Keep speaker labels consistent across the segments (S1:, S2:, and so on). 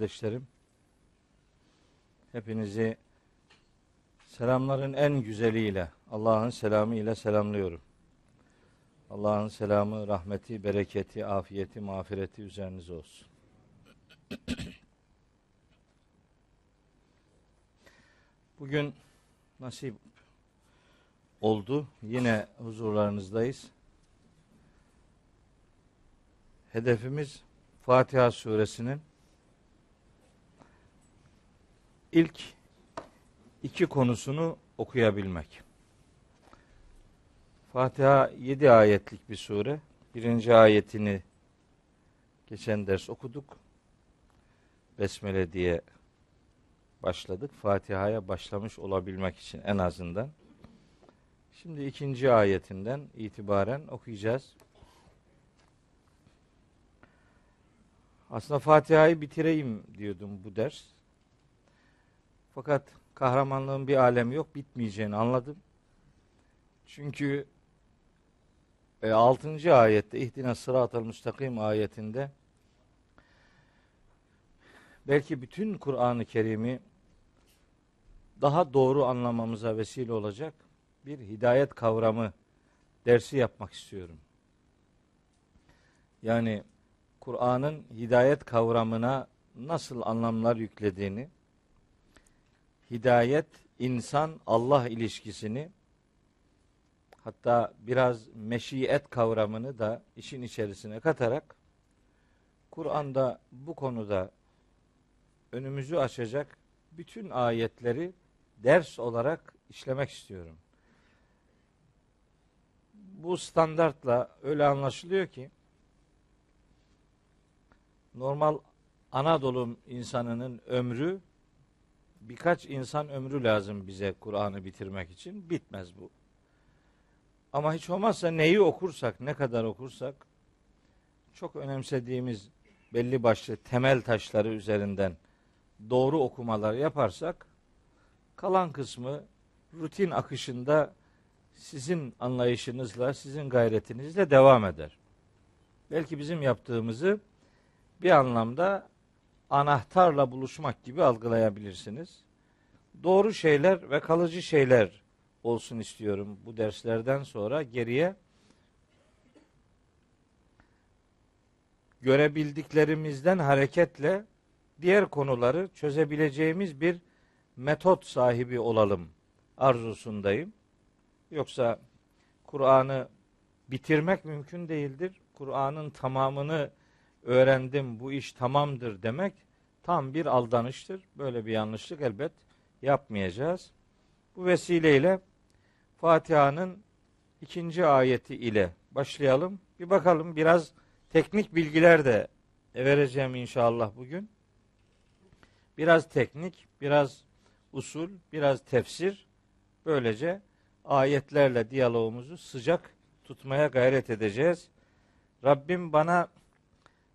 S1: kardeşlerim, hepinizi selamların en güzeliyle, Allah'ın selamı ile selamlıyorum. Allah'ın selamı, rahmeti, bereketi, afiyeti, mağfireti üzerinize olsun. Bugün nasip oldu. Yine huzurlarınızdayız. Hedefimiz Fatiha suresinin ilk iki konusunu okuyabilmek. Fatiha yedi ayetlik bir sure. Birinci ayetini geçen ders okuduk. Besmele diye başladık. Fatiha'ya başlamış olabilmek için en azından. Şimdi ikinci ayetinden itibaren okuyacağız. Aslında Fatiha'yı bitireyim diyordum bu ders. Fakat kahramanlığın bir alemi yok, bitmeyeceğini anladım. Çünkü e, 6. ayette İhdina sıratel müstakim ayetinde belki bütün Kur'an-ı Kerim'i daha doğru anlamamıza vesile olacak bir hidayet kavramı dersi yapmak istiyorum. Yani Kur'an'ın hidayet kavramına nasıl anlamlar yüklediğini, hidayet, insan, Allah ilişkisini, hatta biraz meşiyet kavramını da işin içerisine katarak, Kur'an'da bu konuda önümüzü açacak bütün ayetleri ders olarak işlemek istiyorum. Bu standartla öyle anlaşılıyor ki, normal Anadolu insanının ömrü birkaç insan ömrü lazım bize Kur'an'ı bitirmek için. Bitmez bu. Ama hiç olmazsa neyi okursak, ne kadar okursak çok önemsediğimiz belli başlı temel taşları üzerinden doğru okumalar yaparsak kalan kısmı rutin akışında sizin anlayışınızla, sizin gayretinizle devam eder. Belki bizim yaptığımızı bir anlamda anahtarla buluşmak gibi algılayabilirsiniz. Doğru şeyler ve kalıcı şeyler olsun istiyorum bu derslerden sonra geriye görebildiklerimizden hareketle diğer konuları çözebileceğimiz bir metot sahibi olalım arzusundayım. Yoksa Kur'an'ı bitirmek mümkün değildir. Kur'an'ın tamamını öğrendim bu iş tamamdır demek tam bir aldanıştır. Böyle bir yanlışlık elbet yapmayacağız. Bu vesileyle Fatiha'nın ikinci ayeti ile başlayalım. Bir bakalım biraz teknik bilgiler de vereceğim inşallah bugün. Biraz teknik, biraz usul, biraz tefsir. Böylece ayetlerle diyalogumuzu sıcak tutmaya gayret edeceğiz. Rabbim bana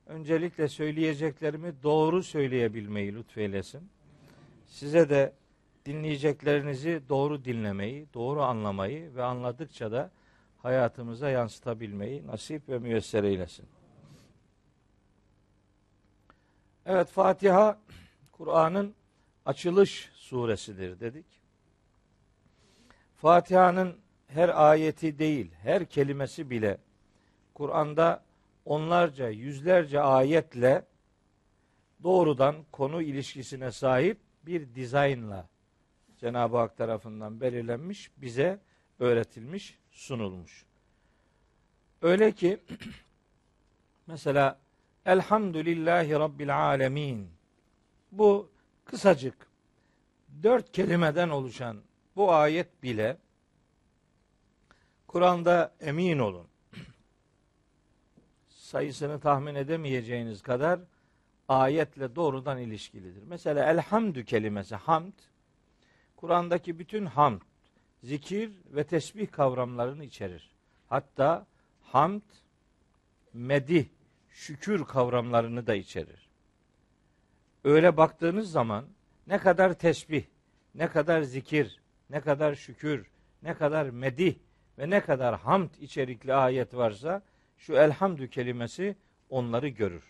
S1: öncelikle söyleyeceklerimi doğru söyleyebilmeyi lütfeylesin. Size de dinleyeceklerinizi doğru dinlemeyi, doğru anlamayı ve anladıkça da hayatımıza yansıtabilmeyi nasip ve müyesser eylesin. Evet Fatiha Kur'an'ın açılış suresidir dedik. Fatiha'nın her ayeti değil, her kelimesi bile Kur'an'da onlarca, yüzlerce ayetle doğrudan konu ilişkisine sahip bir dizaynla Cenab-ı Hak tarafından belirlenmiş, bize öğretilmiş, sunulmuş. Öyle ki mesela Elhamdülillahi Rabbil Alemin bu kısacık dört kelimeden oluşan bu ayet bile Kur'an'da emin olun sayısını tahmin edemeyeceğiniz kadar ayetle doğrudan ilişkilidir. Mesela elhamdü kelimesi hamd Kur'an'daki bütün hamd, zikir ve tesbih kavramlarını içerir. Hatta hamd, medih, şükür kavramlarını da içerir. Öyle baktığınız zaman ne kadar tesbih, ne kadar zikir, ne kadar şükür, ne kadar medih ve ne kadar hamd içerikli ayet varsa şu elhamdü kelimesi onları görür.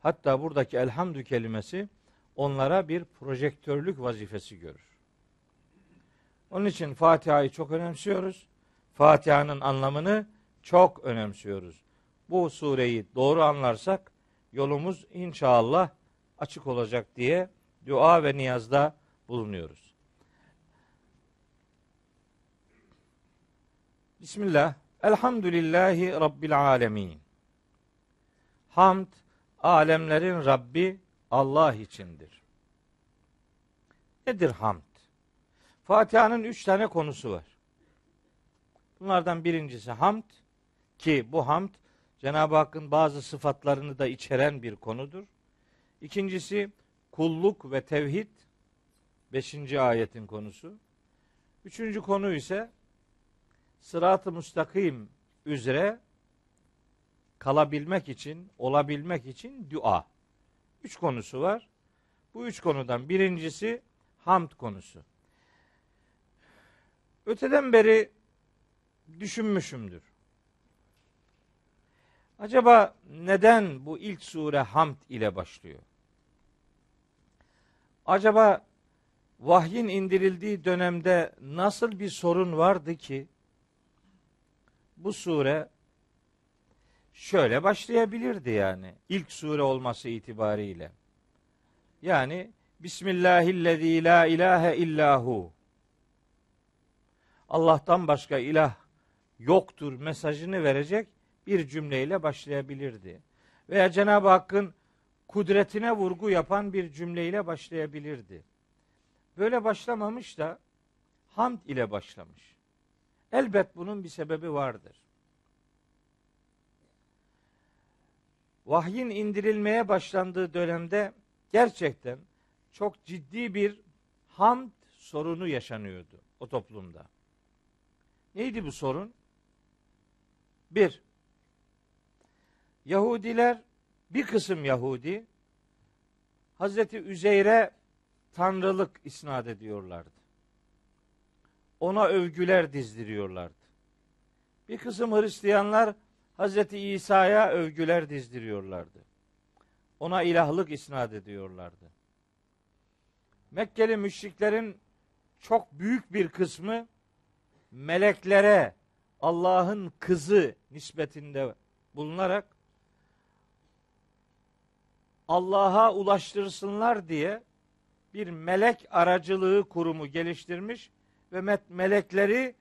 S1: Hatta buradaki elhamdü kelimesi onlara bir projektörlük vazifesi görür. Onun için Fatiha'yı çok önemsiyoruz. Fatiha'nın anlamını çok önemsiyoruz. Bu sureyi doğru anlarsak yolumuz inşallah açık olacak diye dua ve niyazda bulunuyoruz. Bismillah. Elhamdülillahi Rabbil alemin. Hamd, alemlerin Rabbi Allah içindir. Nedir hamd? Fatiha'nın üç tane konusu var. Bunlardan birincisi hamd ki bu hamd Cenab-ı Hakk'ın bazı sıfatlarını da içeren bir konudur. İkincisi kulluk ve tevhid. Beşinci ayetin konusu. Üçüncü konu ise sırat-ı müstakim üzere kalabilmek için, olabilmek için dua. Üç konusu var. Bu üç konudan birincisi hamd konusu. Öteden beri düşünmüşümdür. Acaba neden bu ilk sure hamd ile başlıyor? Acaba vahyin indirildiği dönemde nasıl bir sorun vardı ki bu sure şöyle başlayabilirdi yani ilk sure olması itibariyle. Yani Bismillahillezî la ilahe illahu Allah'tan başka ilah yoktur mesajını verecek bir cümleyle başlayabilirdi. Veya Cenab-ı Hakk'ın kudretine vurgu yapan bir cümleyle başlayabilirdi. Böyle başlamamış da hamd ile başlamış. Elbet bunun bir sebebi vardır. Vahyin indirilmeye başlandığı dönemde gerçekten çok ciddi bir hamd sorunu yaşanıyordu o toplumda. Neydi bu sorun? Bir, Yahudiler, bir kısım Yahudi, Hazreti Üzeyr'e tanrılık isnat ediyorlardı. Ona övgüler dizdiriyorlardı. Bir kısım Hristiyanlar Hazreti İsa'ya övgüler dizdiriyorlardı. Ona ilahlık isnat ediyorlardı. Mekkeli müşriklerin çok büyük bir kısmı meleklere Allah'ın kızı nispetinde bulunarak Allah'a ulaştırsınlar diye bir melek aracılığı kurumu geliştirmiş ve melekleri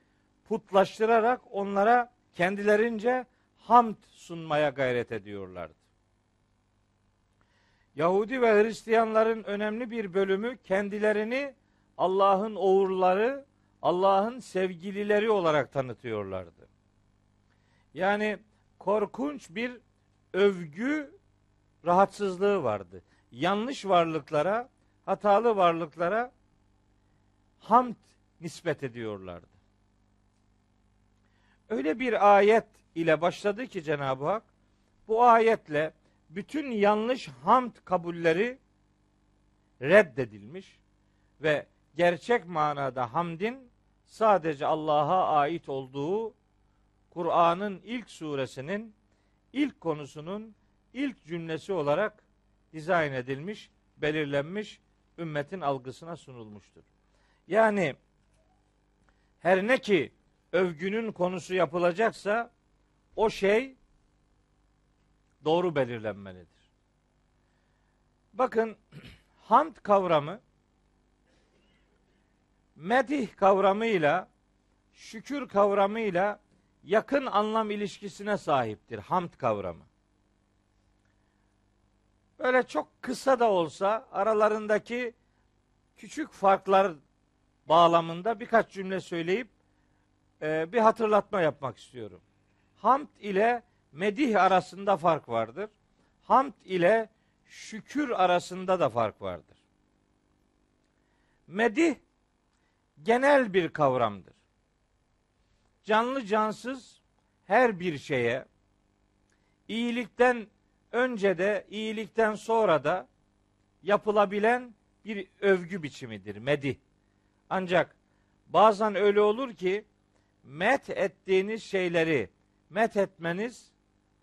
S1: putlaştırarak onlara kendilerince hamd sunmaya gayret ediyorlardı. Yahudi ve Hristiyanların önemli bir bölümü kendilerini Allah'ın oğulları, Allah'ın sevgilileri olarak tanıtıyorlardı. Yani korkunç bir övgü rahatsızlığı vardı. Yanlış varlıklara, hatalı varlıklara hamd nispet ediyorlardı. Öyle bir ayet ile başladı ki Cenab-ı Hak bu ayetle bütün yanlış hamd kabulleri reddedilmiş ve gerçek manada hamdin sadece Allah'a ait olduğu Kur'an'ın ilk suresinin ilk konusunun ilk cümlesi olarak dizayn edilmiş, belirlenmiş, ümmetin algısına sunulmuştur. Yani her ne ki övgünün konusu yapılacaksa o şey doğru belirlenmelidir. Bakın hamd kavramı medih kavramıyla şükür kavramıyla yakın anlam ilişkisine sahiptir hamd kavramı. Böyle çok kısa da olsa aralarındaki küçük farklar bağlamında birkaç cümle söyleyip e, bir hatırlatma yapmak istiyorum. Hamd ile medih arasında fark vardır. Hamd ile şükür arasında da fark vardır. Medih genel bir kavramdır. Canlı cansız her bir şeye iyilikten önce de iyilikten sonra da yapılabilen bir övgü biçimidir medih. Ancak bazen öyle olur ki met ettiğiniz şeyleri met etmeniz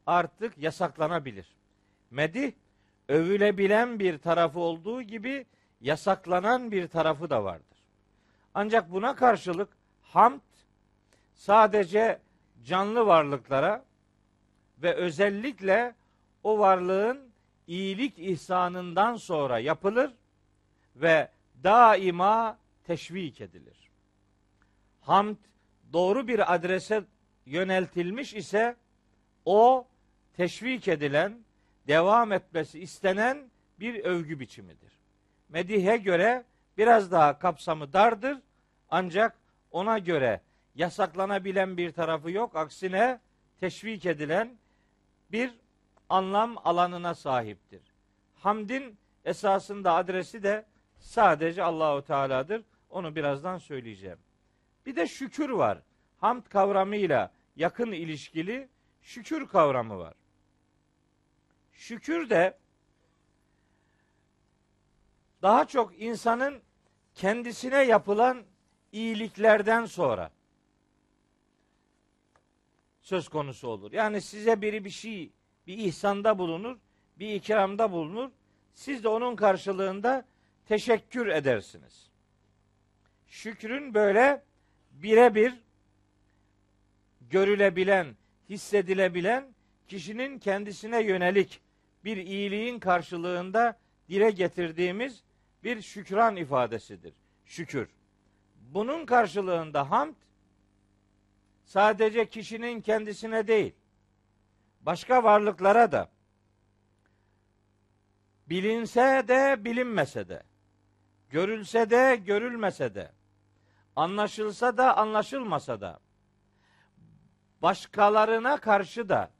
S1: artık yasaklanabilir. Medih övülebilen bir tarafı olduğu gibi yasaklanan bir tarafı da vardır. Ancak buna karşılık hamd sadece canlı varlıklara ve özellikle o varlığın iyilik ihsanından sonra yapılır ve daima teşvik edilir. Hamd doğru bir adrese yöneltilmiş ise o teşvik edilen, devam etmesi istenen bir övgü biçimidir. Medihe göre biraz daha kapsamı dardır ancak ona göre yasaklanabilen bir tarafı yok. Aksine teşvik edilen bir anlam alanına sahiptir. Hamdin esasında adresi de sadece Allahu Teala'dır. Onu birazdan söyleyeceğim. Bir de şükür var. Hamd kavramıyla yakın ilişkili şükür kavramı var. Şükür de daha çok insanın kendisine yapılan iyiliklerden sonra söz konusu olur. Yani size biri bir şey, bir ihsanda bulunur, bir ikramda bulunur. Siz de onun karşılığında teşekkür edersiniz. Şükrün böyle birebir görülebilen, hissedilebilen kişinin kendisine yönelik bir iyiliğin karşılığında dile getirdiğimiz bir şükran ifadesidir. Şükür. Bunun karşılığında hamd sadece kişinin kendisine değil, başka varlıklara da bilinse de bilinmese de, görülse de görülmese de, anlaşılsa da anlaşılmasa da, başkalarına karşı da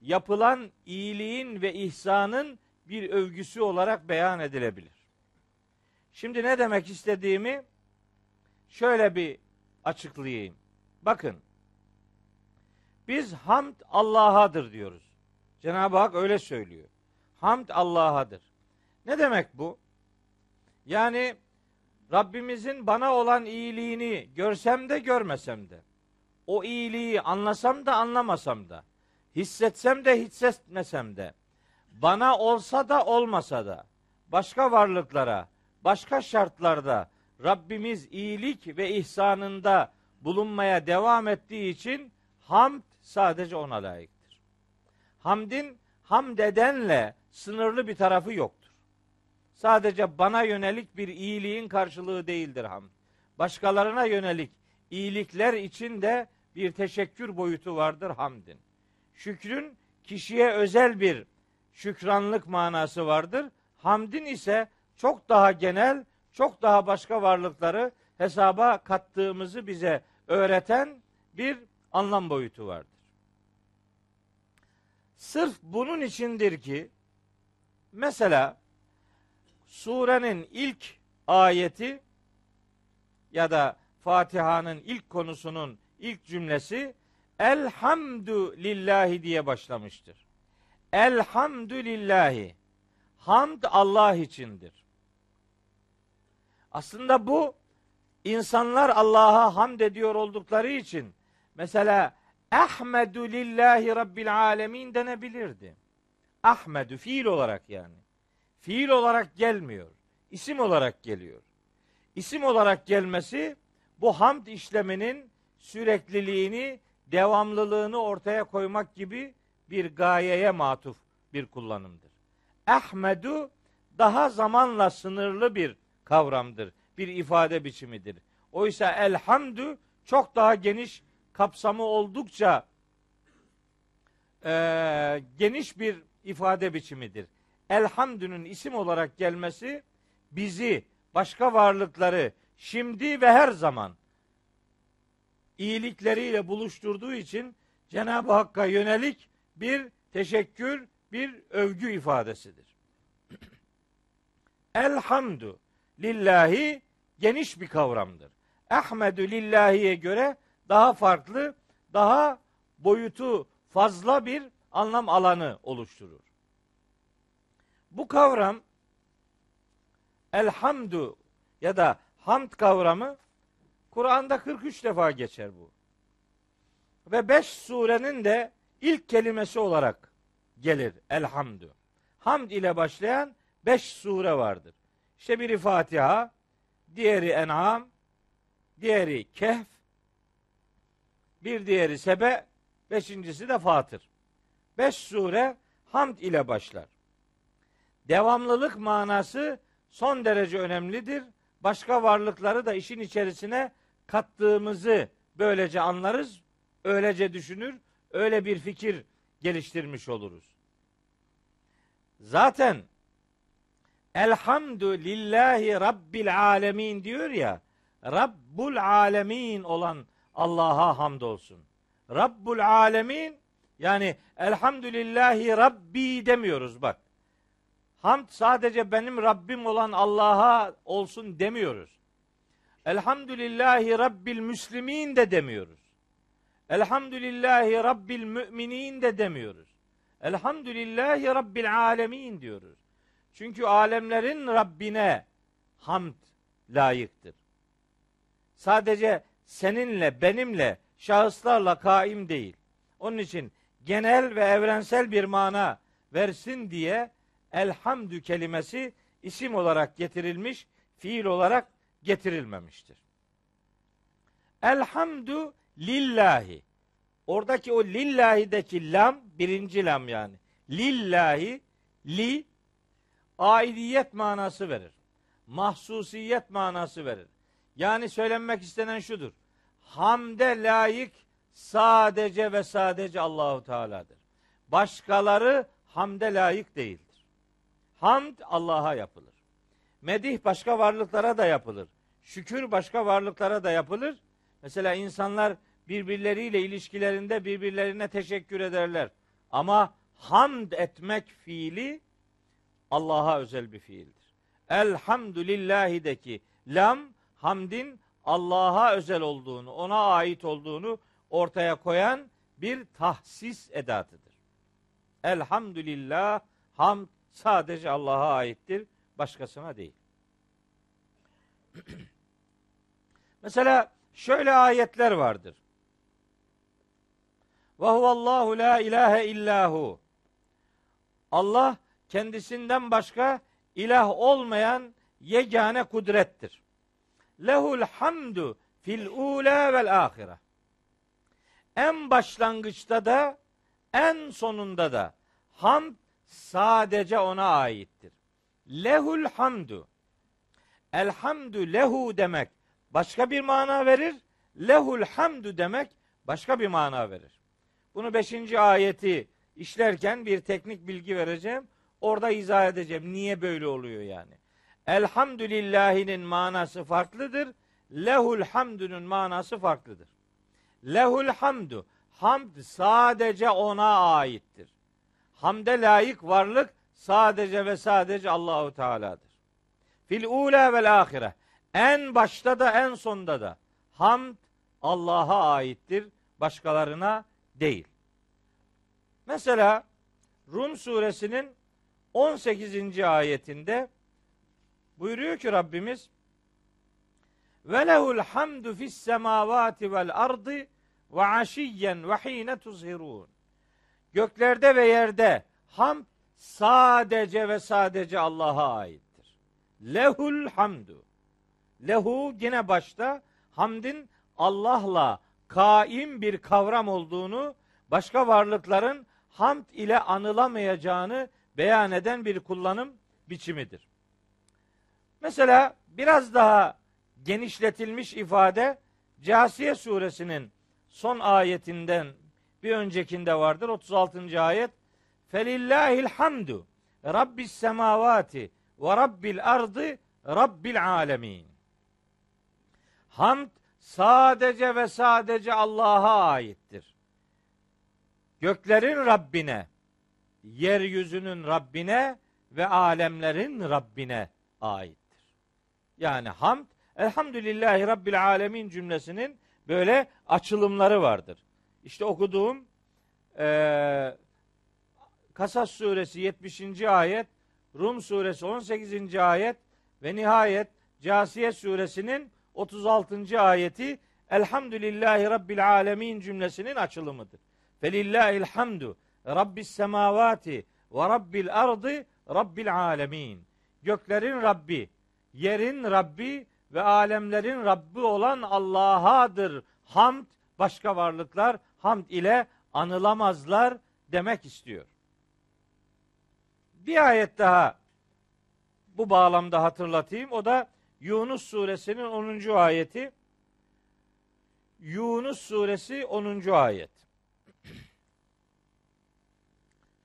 S1: yapılan iyiliğin ve ihsanın bir övgüsü olarak beyan edilebilir. Şimdi ne demek istediğimi şöyle bir açıklayayım. Bakın. Biz hamd Allah'adır diyoruz. Cenab-ı Hak öyle söylüyor. Hamd Allah'adır. Ne demek bu? Yani Rabbimizin bana olan iyiliğini görsem de görmesem de, o iyiliği anlasam da anlamasam da, hissetsem de hissetmesem de, bana olsa da olmasa da, başka varlıklara, başka şartlarda Rabbimiz iyilik ve ihsanında bulunmaya devam ettiği için hamd sadece ona layıktır. Hamdin hamd edenle sınırlı bir tarafı yoktur. Sadece bana yönelik bir iyiliğin karşılığı değildir hamd. Başkalarına yönelik iyilikler için de bir teşekkür boyutu vardır hamdin. Şükrün kişiye özel bir şükranlık manası vardır. Hamdin ise çok daha genel, çok daha başka varlıkları hesaba kattığımızı bize öğreten bir anlam boyutu vardır. Sırf bunun içindir ki mesela surenin ilk ayeti ya da Fatiha'nın ilk konusunun ilk cümlesi Elhamdü lillahi diye başlamıştır. Elhamdülillahi. Hamd Allah içindir. Aslında bu insanlar Allah'a hamd ediyor oldukları için mesela Ahmedu lillahi rabbil alemin denebilirdi. Ahmedu fiil olarak yani. Fiil olarak gelmiyor. İsim olarak geliyor. İsim olarak gelmesi bu hamd işleminin sürekliliğini, devamlılığını ortaya koymak gibi bir gayeye matuf bir kullanımdır. Ahmedu daha zamanla sınırlı bir kavramdır. Bir ifade biçimidir. Oysa elhamdü çok daha geniş kapsamı oldukça e, geniş bir ifade biçimidir. Elhamdünün isim olarak gelmesi bizi, başka varlıkları şimdi ve her zaman iyilikleriyle buluşturduğu için Cenab-ı Hakk'a yönelik bir teşekkür, bir övgü ifadesidir. Elhamdü lillahi geniş bir kavramdır. Ahmedü lillahi'ye göre daha farklı, daha boyutu fazla bir anlam alanı oluşturur. Bu kavram elhamdu ya da hamd kavramı Kur'an'da 43 defa geçer bu. Ve 5 surenin de ilk kelimesi olarak gelir elhamdü. hamd ile başlayan beş sure vardır. İşte biri Fatiha, diğeri En'am, diğeri Kehf, bir diğeri Sebe, beşincisi de Fatır. Beş sure hamd ile başlar. Devamlılık manası son derece önemlidir. Başka varlıkları da işin içerisine kattığımızı böylece anlarız, öylece düşünür, öyle bir fikir geliştirmiş oluruz. Zaten Elhamdü lillahi rabbil alemin diyor ya. Rabbul alemin olan Allah'a hamdolsun. Rabbul alemin yani elhamdülillahi rabbi demiyoruz bak. Hamd sadece benim Rabbim olan Allah'a olsun demiyoruz. Elhamdülillahi rabbil müslimin de demiyoruz. Elhamdülillahi rabbil müminin de demiyoruz. Elhamdülillahi rabbil alemin diyoruz. Çünkü alemlerin Rabbine hamd layıktır. Sadece seninle, benimle, şahıslarla kaim değil. Onun için genel ve evrensel bir mana versin diye elhamdü kelimesi isim olarak getirilmiş, fiil olarak getirilmemiştir. Elhamdü lillahi. Oradaki o lillahi'deki lam birinci lam yani. Lillahi li aidiyet manası verir. Mahsusiyet manası verir. Yani söylenmek istenen şudur. Hamde layık sadece ve sadece Allahu Teala'dır. Başkaları hamde layık değildir. Hamd Allah'a yapılır. Medih başka varlıklara da yapılır. Şükür başka varlıklara da yapılır. Mesela insanlar birbirleriyle ilişkilerinde birbirlerine teşekkür ederler. Ama hamd etmek fiili Allah'a özel bir fiildir. Elhamdülillahideki lam hamdin Allah'a özel olduğunu, ona ait olduğunu ortaya koyan bir tahsis edatıdır. Elhamdülillah hamd sadece Allah'a aittir, başkasına değil. Mesela şöyle ayetler vardır. Ve huvallahu la ilahe illahu. Allah kendisinden başka ilah olmayan yegane kudrettir. Lehul hamdu fil ula vel ahire. En başlangıçta da en sonunda da hamd sadece ona aittir. Lehul hamdu. Elhamdü lehu demek başka bir mana verir. Lehul hamdu demek başka bir mana verir. Bunu beşinci ayeti işlerken bir teknik bilgi vereceğim. Orada izah edeceğim. Niye böyle oluyor yani? Elhamdülillahinin manası farklıdır. Lehul hamdünün manası farklıdır. Lehul hamdu. Hamd sadece ona aittir. Hamde layık varlık sadece ve sadece Allahu Teala'dır. Fil ula vel ahire. En başta da en sonda da hamd Allah'a aittir. Başkalarına değil. Mesela Rum suresinin 18. ayetinde buyuruyor ki Rabbimiz ve lehul hamdu fis semavati vel ardı ve aşiyyen ve hine tuzhirun. Göklerde ve yerde hamd sadece ve sadece Allah'a aittir. Lehul hamdu. Lehu yine başta hamdin Allah'la kaim bir kavram olduğunu, başka varlıkların hamd ile anılamayacağını beyan eden bir kullanım biçimidir. Mesela biraz daha genişletilmiş ifade Casiye suresinin son ayetinden bir öncekinde vardır. 36. ayet. Felillahil hamdu Rabbis semavati ve Rabbil ardı Rabbil alemin. Hamd sadece ve sadece Allah'a aittir. Göklerin Rabbine, yeryüzünün Rabbine ve alemlerin Rabbine aittir. Yani hamd, elhamdülillahi Rabbil alemin cümlesinin böyle açılımları vardır. İşte okuduğum e, Kasas suresi 70. ayet, Rum suresi 18. ayet ve nihayet Casiye suresinin 36. ayeti Elhamdülillahi Rabbil alemin cümlesinin açılımıdır. Felillahil hamdu Rabbis semavati ve Rabbil ardı Rabbil alemin. Göklerin Rabbi, yerin Rabbi ve alemlerin Rabbi olan Allah'adır. Hamd başka varlıklar hamd ile anılamazlar demek istiyor. Bir ayet daha bu bağlamda hatırlatayım. O da Yunus suresinin 10. ayeti. Yunus suresi 10. ayet.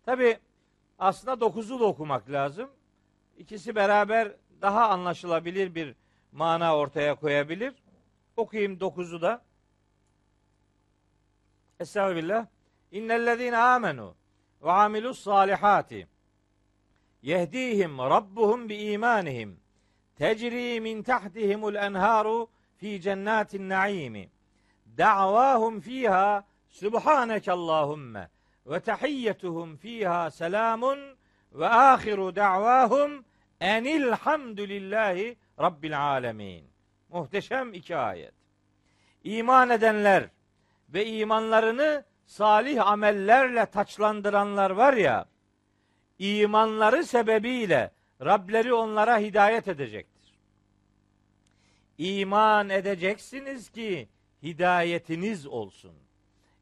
S1: Tabi aslında 9'u da okumak lazım. İkisi beraber daha anlaşılabilir bir mana ortaya koyabilir. Okuyayım 9'u da. Estağfirullah. İnnellezine amenu ve amilus salihati yehdihim rabbuhum bi imanihim tecri min tahtihimul enharu fi cennatin naimi da'vahum fiha subhaneke Allahumme ve tahiyyetuhum fiha selamun ve ahiru da'vahum enil hamdülillahi rabbil alemin. Muhteşem iki ayet. İman edenler ve imanlarını salih amellerle taçlandıranlar var ya, imanları sebebiyle Rableri onlara hidayet edecektir. İman edeceksiniz ki hidayetiniz olsun.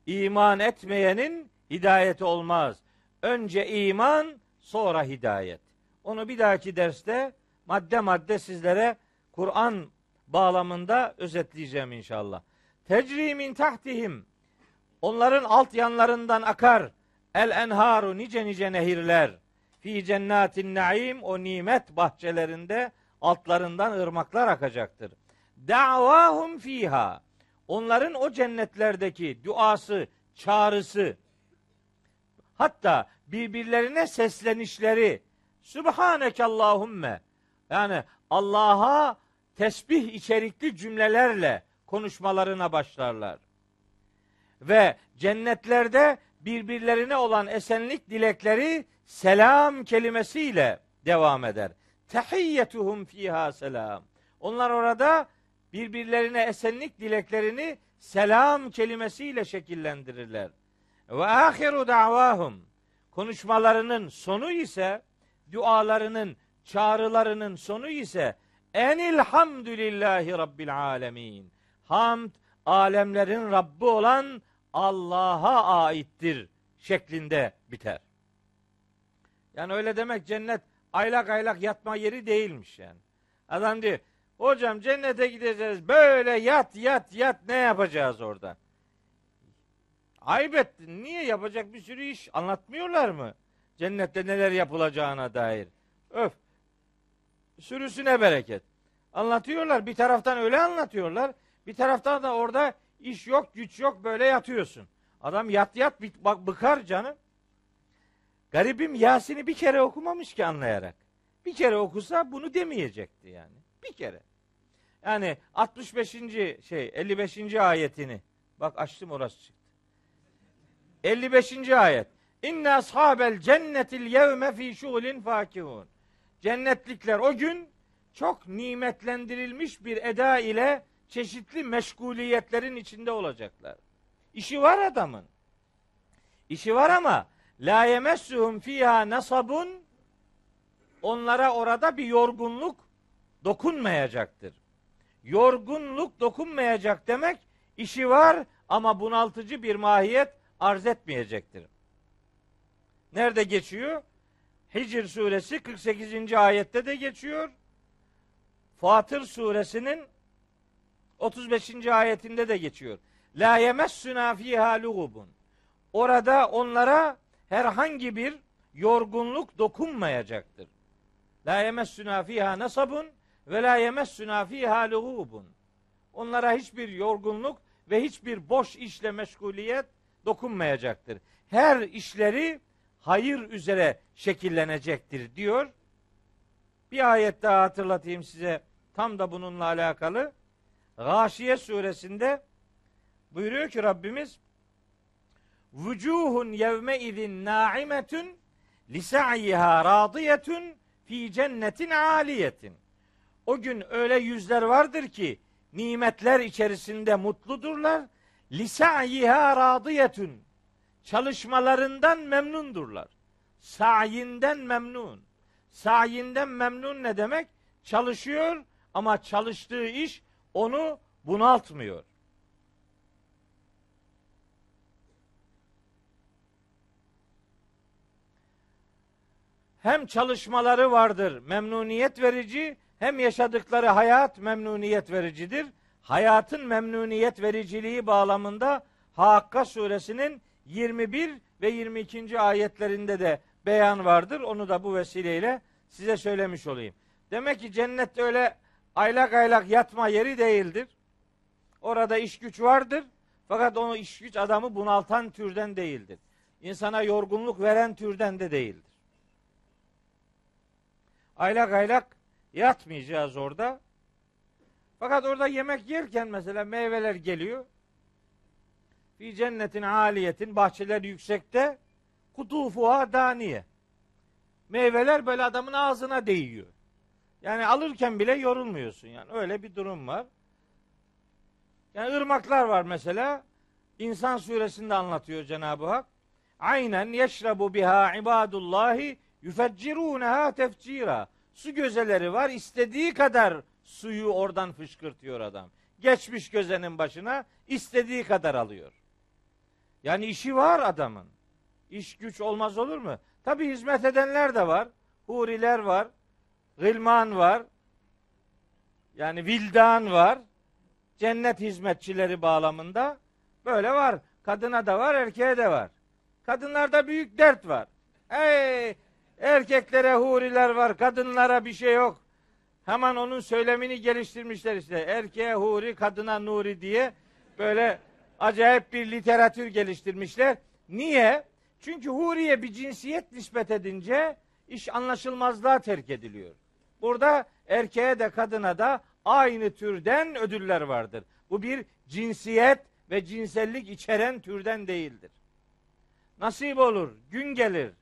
S1: İman etmeyenin hidayeti olmaz. Önce iman, sonra hidayet. Onu bir dahaki derste madde madde sizlere Kur'an bağlamında özetleyeceğim inşallah. Tecrimin tahtihim. Onların alt yanlarından akar. El enharu nice nice nehirler. Fi cennatin naim o nimet bahçelerinde altlarından ırmaklar akacaktır. Da'vahum fiha. Onların o cennetlerdeki duası, çağrısı hatta birbirlerine seslenişleri Sübhaneke Allahümme yani Allah'a tesbih içerikli cümlelerle konuşmalarına başlarlar. Ve cennetlerde birbirlerine olan esenlik dilekleri selam kelimesiyle devam eder. Tehiyyetuhum fiha selam. Onlar orada birbirlerine esenlik dileklerini selam kelimesiyle şekillendirirler. Ve ahiru da'vahum. Konuşmalarının sonu ise dualarının, çağrılarının sonu ise enil hamdülillahi rabbil alemin. Hamd alemlerin Rabbi olan Allah'a aittir şeklinde biter. Yani öyle demek cennet aylak aylak yatma yeri değilmiş yani. Adam diyor hocam cennete gideceğiz böyle yat yat yat ne yapacağız orada? Ayıp ettin. Niye yapacak bir sürü iş anlatmıyorlar mı? Cennette neler yapılacağına dair. Öf. Sürüsüne bereket. Anlatıyorlar. Bir taraftan öyle anlatıyorlar. Bir taraftan da orada iş yok, güç yok böyle yatıyorsun. Adam yat yat bak bıkar canım. Garibim Yasin'i bir kere okumamış ki anlayarak. Bir kere okusa bunu demeyecekti yani. Bir kere. Yani 65. şey 55. ayetini bak açtım orası çıktı. 55. ayet. İnne ashabel cennetil yevme fi şuğlin fakihun. Cennetlikler o gün çok nimetlendirilmiş bir eda ile çeşitli meşguliyetlerin içinde olacaklar. İşi var adamın. İşi var ama la yemessuhum fiha nasabun onlara orada bir yorgunluk dokunmayacaktır. Yorgunluk dokunmayacak demek işi var ama bunaltıcı bir mahiyet arz etmeyecektir. Nerede geçiyor? Hicr suresi 48. ayette de geçiyor. Fatır suresinin 35. ayetinde de geçiyor. La yemessuna fiha lugubun. Orada onlara herhangi bir yorgunluk dokunmayacaktır. La yemessuna fiha nasabun ve la yemessuna fiha lugubun. Onlara hiçbir yorgunluk ve hiçbir boş işle meşguliyet dokunmayacaktır. Her işleri hayır üzere şekillenecektir diyor. Bir ayet daha hatırlatayım size tam da bununla alakalı. Gâşiye suresinde buyuruyor ki Rabbimiz Vucuhun yevme izin naimetun lisa'yiha radiyetun fi cennetin aliyetin. O gün öyle yüzler vardır ki nimetler içerisinde mutludurlar. Lisa'yiha radiyetun çalışmalarından memnundurlar. Sayinden memnun. Sayinden memnun ne demek? Çalışıyor ama çalıştığı iş onu bunaltmıyor. Hem çalışmaları vardır memnuniyet verici hem yaşadıkları hayat memnuniyet vericidir. Hayatın memnuniyet vericiliği bağlamında Hakka suresinin 21 ve 22. ayetlerinde de beyan vardır. Onu da bu vesileyle size söylemiş olayım. Demek ki cennet öyle aylak aylak yatma yeri değildir. Orada iş güç vardır. Fakat onu iş güç adamı bunaltan türden değildir. İnsana yorgunluk veren türden de değildir. Aylak aylak yatmayacağız orada. Fakat orada yemek yerken mesela meyveler geliyor. Fi cennetin aliyetin bahçeler yüksekte kutufuha daniye. Meyveler böyle adamın ağzına değiyor. Yani alırken bile yorulmuyorsun yani. Öyle bir durum var. Yani ırmaklar var mesela. İnsan suresinde anlatıyor Cenab-ı Hak. Aynen yeşrabu biha ibadullahi yufecciruneha tefcira. Su gözeleri var. istediği kadar suyu oradan fışkırtıyor adam. Geçmiş gözenin başına istediği kadar alıyor. Yani işi var adamın. İş güç olmaz olur mu? Tabi hizmet edenler de var. Huriler var. Gılman var. Yani vildan var. Cennet hizmetçileri bağlamında böyle var. Kadına da var, erkeğe de var. Kadınlarda büyük dert var. Hey, erkeklere huriler var, kadınlara bir şey yok. Hemen onun söylemini geliştirmişler işte. Erkeğe huri, kadına nuri diye böyle acayip bir literatür geliştirmişler. Niye? Çünkü huriye bir cinsiyet nispet edince iş anlaşılmazlığa terk ediliyor. Burada erkeğe de kadına da aynı türden ödüller vardır. Bu bir cinsiyet ve cinsellik içeren türden değildir. Nasip olur, gün gelir.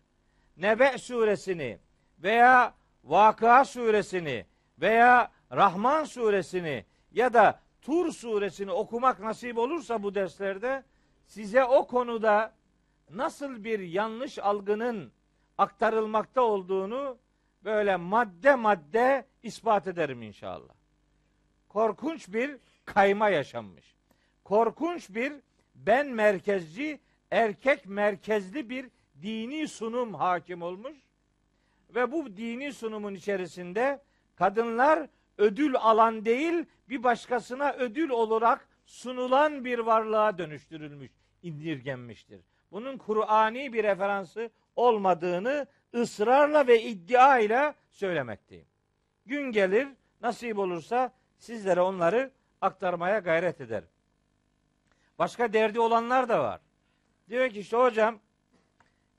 S1: Nebe suresini veya Vakıa suresini veya Rahman suresini ya da Tur suresini okumak nasip olursa bu derslerde size o konuda nasıl bir yanlış algının aktarılmakta olduğunu böyle madde madde ispat ederim inşallah. Korkunç bir kayma yaşanmış. Korkunç bir ben merkezci, erkek merkezli bir dini sunum hakim olmuş. Ve bu dini sunumun içerisinde kadınlar ödül alan değil, bir başkasına ödül olarak sunulan bir varlığa dönüştürülmüş, indirgenmiştir. Bunun Kur'ani bir referansı olmadığını ısrarla ve iddia ile söylemekteyim. Gün gelir nasip olursa sizlere onları aktarmaya gayret ederim. Başka derdi olanlar da var. Diyor ki işte hocam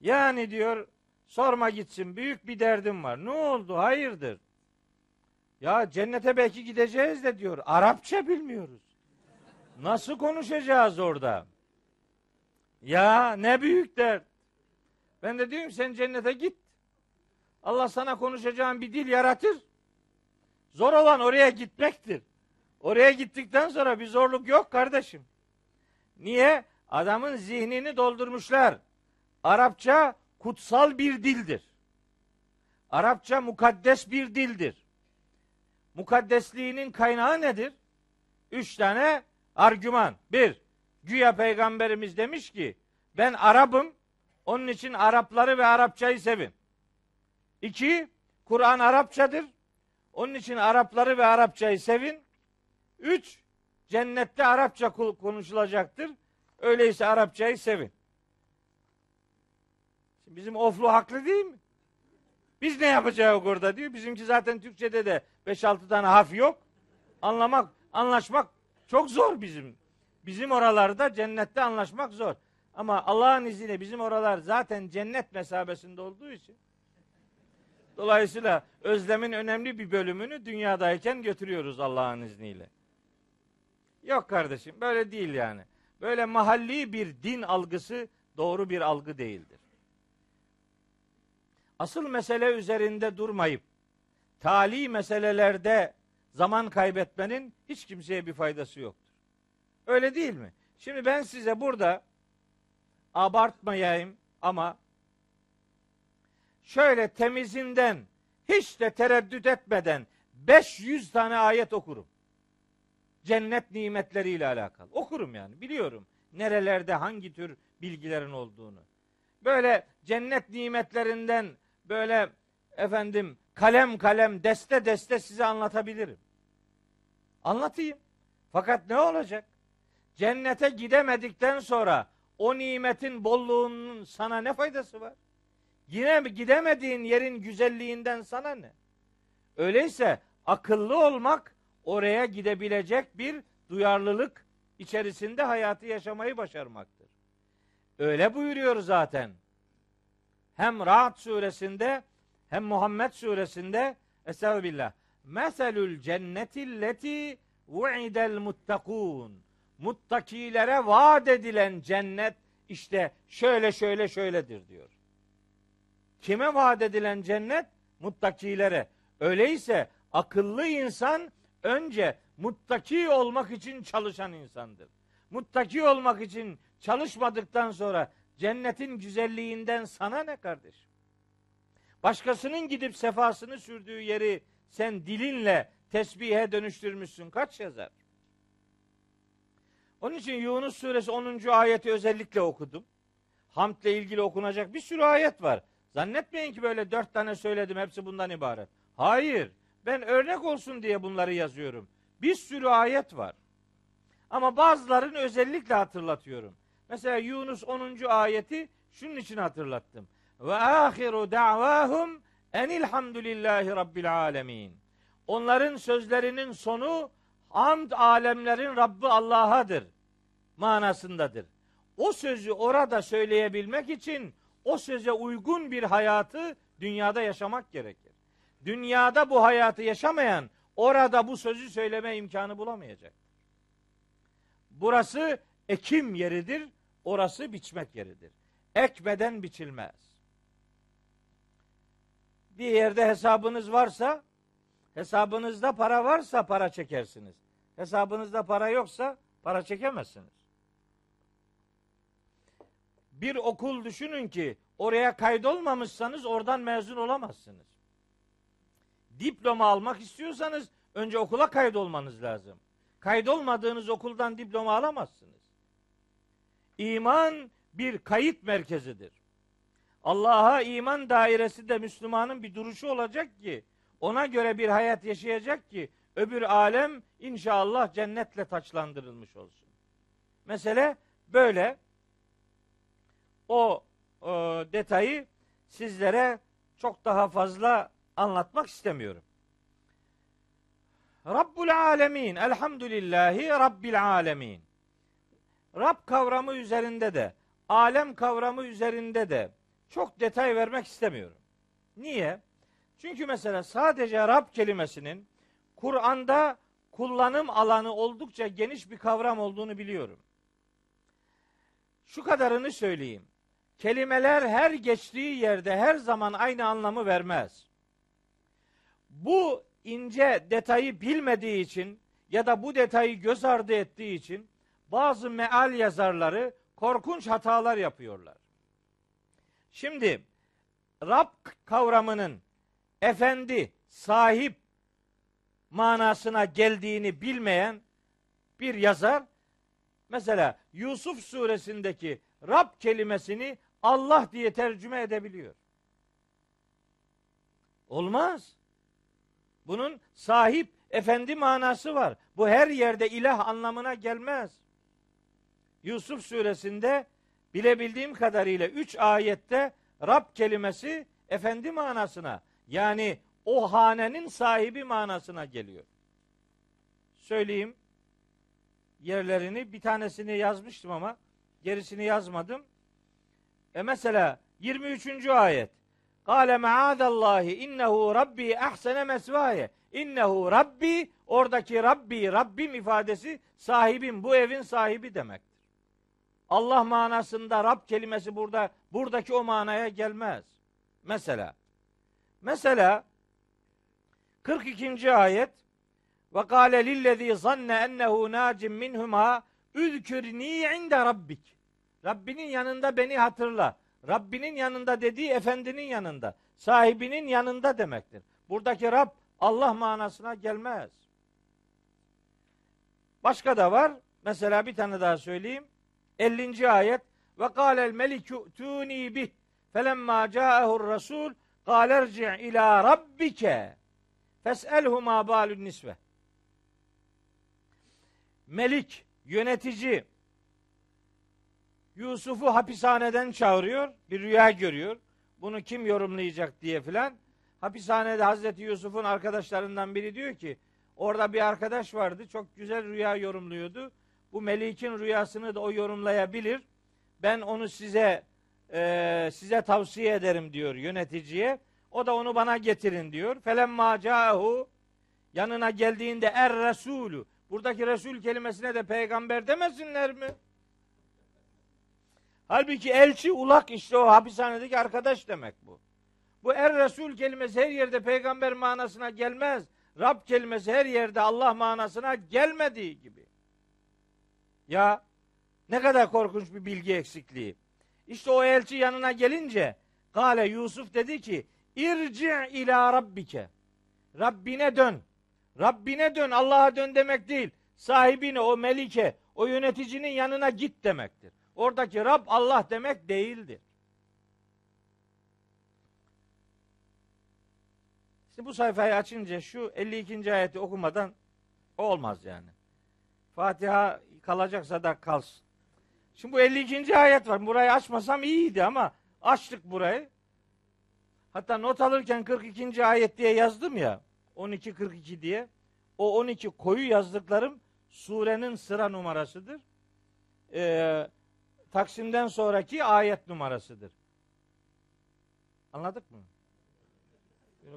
S1: yani diyor sorma gitsin büyük bir derdim var. Ne oldu hayırdır? Ya cennete belki gideceğiz de diyor. Arapça bilmiyoruz. Nasıl konuşacağız orada? Ya ne büyük dert. Ben de diyorum sen cennete git. Allah sana konuşacağın bir dil yaratır. Zor olan oraya gitmektir. Oraya gittikten sonra bir zorluk yok kardeşim. Niye? Adamın zihnini doldurmuşlar. Arapça kutsal bir dildir. Arapça mukaddes bir dildir. Mukaddesliğinin kaynağı nedir? Üç tane argüman. Bir, güya peygamberimiz demiş ki ben Arap'ım, onun için Arapları ve Arapçayı sevin. İki, Kur'an Arapçadır. Onun için Arapları ve Arapçayı sevin. Üç, cennette Arapça konuşulacaktır. Öyleyse Arapçayı sevin. Şimdi bizim oflu haklı değil mi? Biz ne yapacağız orada diyor. Bizimki zaten Türkçede de 5-6 tane harf yok. Anlamak, anlaşmak çok zor bizim. Bizim oralarda cennette anlaşmak zor. Ama Allah'ın izniyle bizim oralar zaten cennet mesabesinde olduğu için Dolayısıyla özlemin önemli bir bölümünü dünyadayken götürüyoruz Allah'ın izniyle. Yok kardeşim böyle değil yani. Böyle mahalli bir din algısı doğru bir algı değildir. Asıl mesele üzerinde durmayıp tali meselelerde zaman kaybetmenin hiç kimseye bir faydası yoktur. Öyle değil mi? Şimdi ben size burada abartmayayım ama şöyle temizinden hiç de tereddüt etmeden 500 tane ayet okurum. Cennet nimetleriyle alakalı. Okurum yani biliyorum. Nerelerde hangi tür bilgilerin olduğunu. Böyle cennet nimetlerinden böyle efendim kalem kalem deste deste size anlatabilirim. Anlatayım. Fakat ne olacak? Cennete gidemedikten sonra o nimetin bolluğunun sana ne faydası var? Yine gidemediğin yerin güzelliğinden sana ne? Öyleyse akıllı olmak oraya gidebilecek bir duyarlılık içerisinde hayatı yaşamayı başarmaktır. Öyle buyuruyor zaten. Hem Ra'd suresinde hem Muhammed suresinde Estağfirullah. Meselül cennetilleti vu'idel muttakun. Muttakilere vaat edilen cennet işte şöyle şöyle şöyledir diyor. Kime vaat edilen cennet? Muttakilere. Öyleyse akıllı insan önce muttaki olmak için çalışan insandır. Muttaki olmak için çalışmadıktan sonra cennetin güzelliğinden sana ne kardeş? Başkasının gidip sefasını sürdüğü yeri sen dilinle tesbihe dönüştürmüşsün. Kaç yazar? Onun için Yunus suresi 10. ayeti özellikle okudum. Hamdle ilgili okunacak bir sürü ayet var. Zannetmeyin ki böyle dört tane söyledim hepsi bundan ibaret. Hayır. Ben örnek olsun diye bunları yazıyorum. Bir sürü ayet var. Ama bazılarını özellikle hatırlatıyorum. Mesela Yunus 10. ayeti şunun için hatırlattım. Ve ahiru da'vahum enilhamdülillahi rabbil alemin. Onların sözlerinin sonu hamd alemlerin Rabbi Allah'adır manasındadır. O sözü orada söyleyebilmek için o söze uygun bir hayatı dünyada yaşamak gerekir. Dünyada bu hayatı yaşamayan orada bu sözü söyleme imkanı bulamayacaktır. Burası ekim yeridir, orası biçmek yeridir. Ekmeden biçilmez. Bir yerde hesabınız varsa, hesabınızda para varsa para çekersiniz. Hesabınızda para yoksa para çekemezsiniz. Bir okul düşünün ki oraya kaydolmamışsanız oradan mezun olamazsınız. Diploma almak istiyorsanız önce okula kaydolmanız lazım. Kaydolmadığınız okuldan diploma alamazsınız. İman bir kayıt merkezidir. Allah'a iman dairesi de Müslümanın bir duruşu olacak ki ona göre bir hayat yaşayacak ki öbür alem inşallah cennetle taçlandırılmış olsun. Mesele böyle. O, o detayı sizlere çok daha fazla anlatmak istemiyorum. Rabbul alemin. Elhamdülillahi Rabbil alemin. Rab kavramı üzerinde de, alem kavramı üzerinde de çok detay vermek istemiyorum. Niye? Çünkü mesela sadece Rab kelimesinin Kur'an'da kullanım alanı oldukça geniş bir kavram olduğunu biliyorum. Şu kadarını söyleyeyim. Kelimeler her geçtiği yerde her zaman aynı anlamı vermez. Bu ince detayı bilmediği için ya da bu detayı göz ardı ettiği için bazı meal yazarları korkunç hatalar yapıyorlar. Şimdi Rab kavramının efendi, sahip manasına geldiğini bilmeyen bir yazar mesela Yusuf suresindeki Rab kelimesini Allah diye tercüme edebiliyor. Olmaz. Bunun sahip, efendi manası var. Bu her yerde ilah anlamına gelmez. Yusuf suresinde bilebildiğim kadarıyla üç ayette Rab kelimesi efendi manasına yani o hanenin sahibi manasına geliyor. Söyleyeyim yerlerini bir tanesini yazmıştım ama gerisini yazmadım. E mesela 23. ayet. Kale maadallahi innehu rabbi ahsene mesvaye. İnnehu rabbi oradaki rabbi Rabbim ifadesi sahibim bu evin sahibi demektir. Allah manasında Rab kelimesi burada buradaki o manaya gelmez. Mesela mesela 42. ayet ve kâle lillezî zanne ennehu nâcim minhumâ üzkürnî inde rabbik. Rabbinin yanında beni hatırla. Rabbinin yanında dediği efendinin yanında, sahibinin yanında demektir. Buradaki Rab Allah manasına gelmez. Başka da var. Mesela bir tane daha söyleyeyim. 50. ayet ve kâlel melikü tûni bih felemma câehur rasûl kâl erci' ilâ rabbike fes'elhu mâ bâlün nisve Melik, yönetici Yusuf'u hapishaneden çağırıyor. Bir rüya görüyor. Bunu kim yorumlayacak diye filan. Hapishanede Hazreti Yusuf'un arkadaşlarından biri diyor ki orada bir arkadaş vardı. Çok güzel rüya yorumluyordu. Bu Melik'in rüyasını da o yorumlayabilir. Ben onu size e, size tavsiye ederim diyor yöneticiye. O da onu bana getirin diyor. Felemma cahu yanına geldiğinde er resulü. Buradaki Resul kelimesine de peygamber demesinler mi? Halbuki elçi ulak işte o hapishanedeki arkadaş demek bu. Bu er Resul kelimesi her yerde peygamber manasına gelmez. Rab kelimesi her yerde Allah manasına gelmediği gibi. Ya ne kadar korkunç bir bilgi eksikliği. İşte o elçi yanına gelince Gale Yusuf dedi ki irci ila rabbike. Rabbine dön. Rabbine dön. Allah'a dön demek değil. Sahibine, o melike, o yöneticinin yanına git demektir. Oradaki Rab Allah demek değildir. İşte bu sayfayı açınca şu 52. ayeti okumadan olmaz yani. Fatiha kalacaksa da kalsın. Şimdi bu 52. ayet var. Burayı açmasam iyiydi ama açtık burayı. Hatta not alırken 42. ayet diye yazdım ya. 12 42 diye. O 12 koyu yazdıklarım surenin sıra numarasıdır. Ee, Taksim'den sonraki ayet numarasıdır. Anladık mı?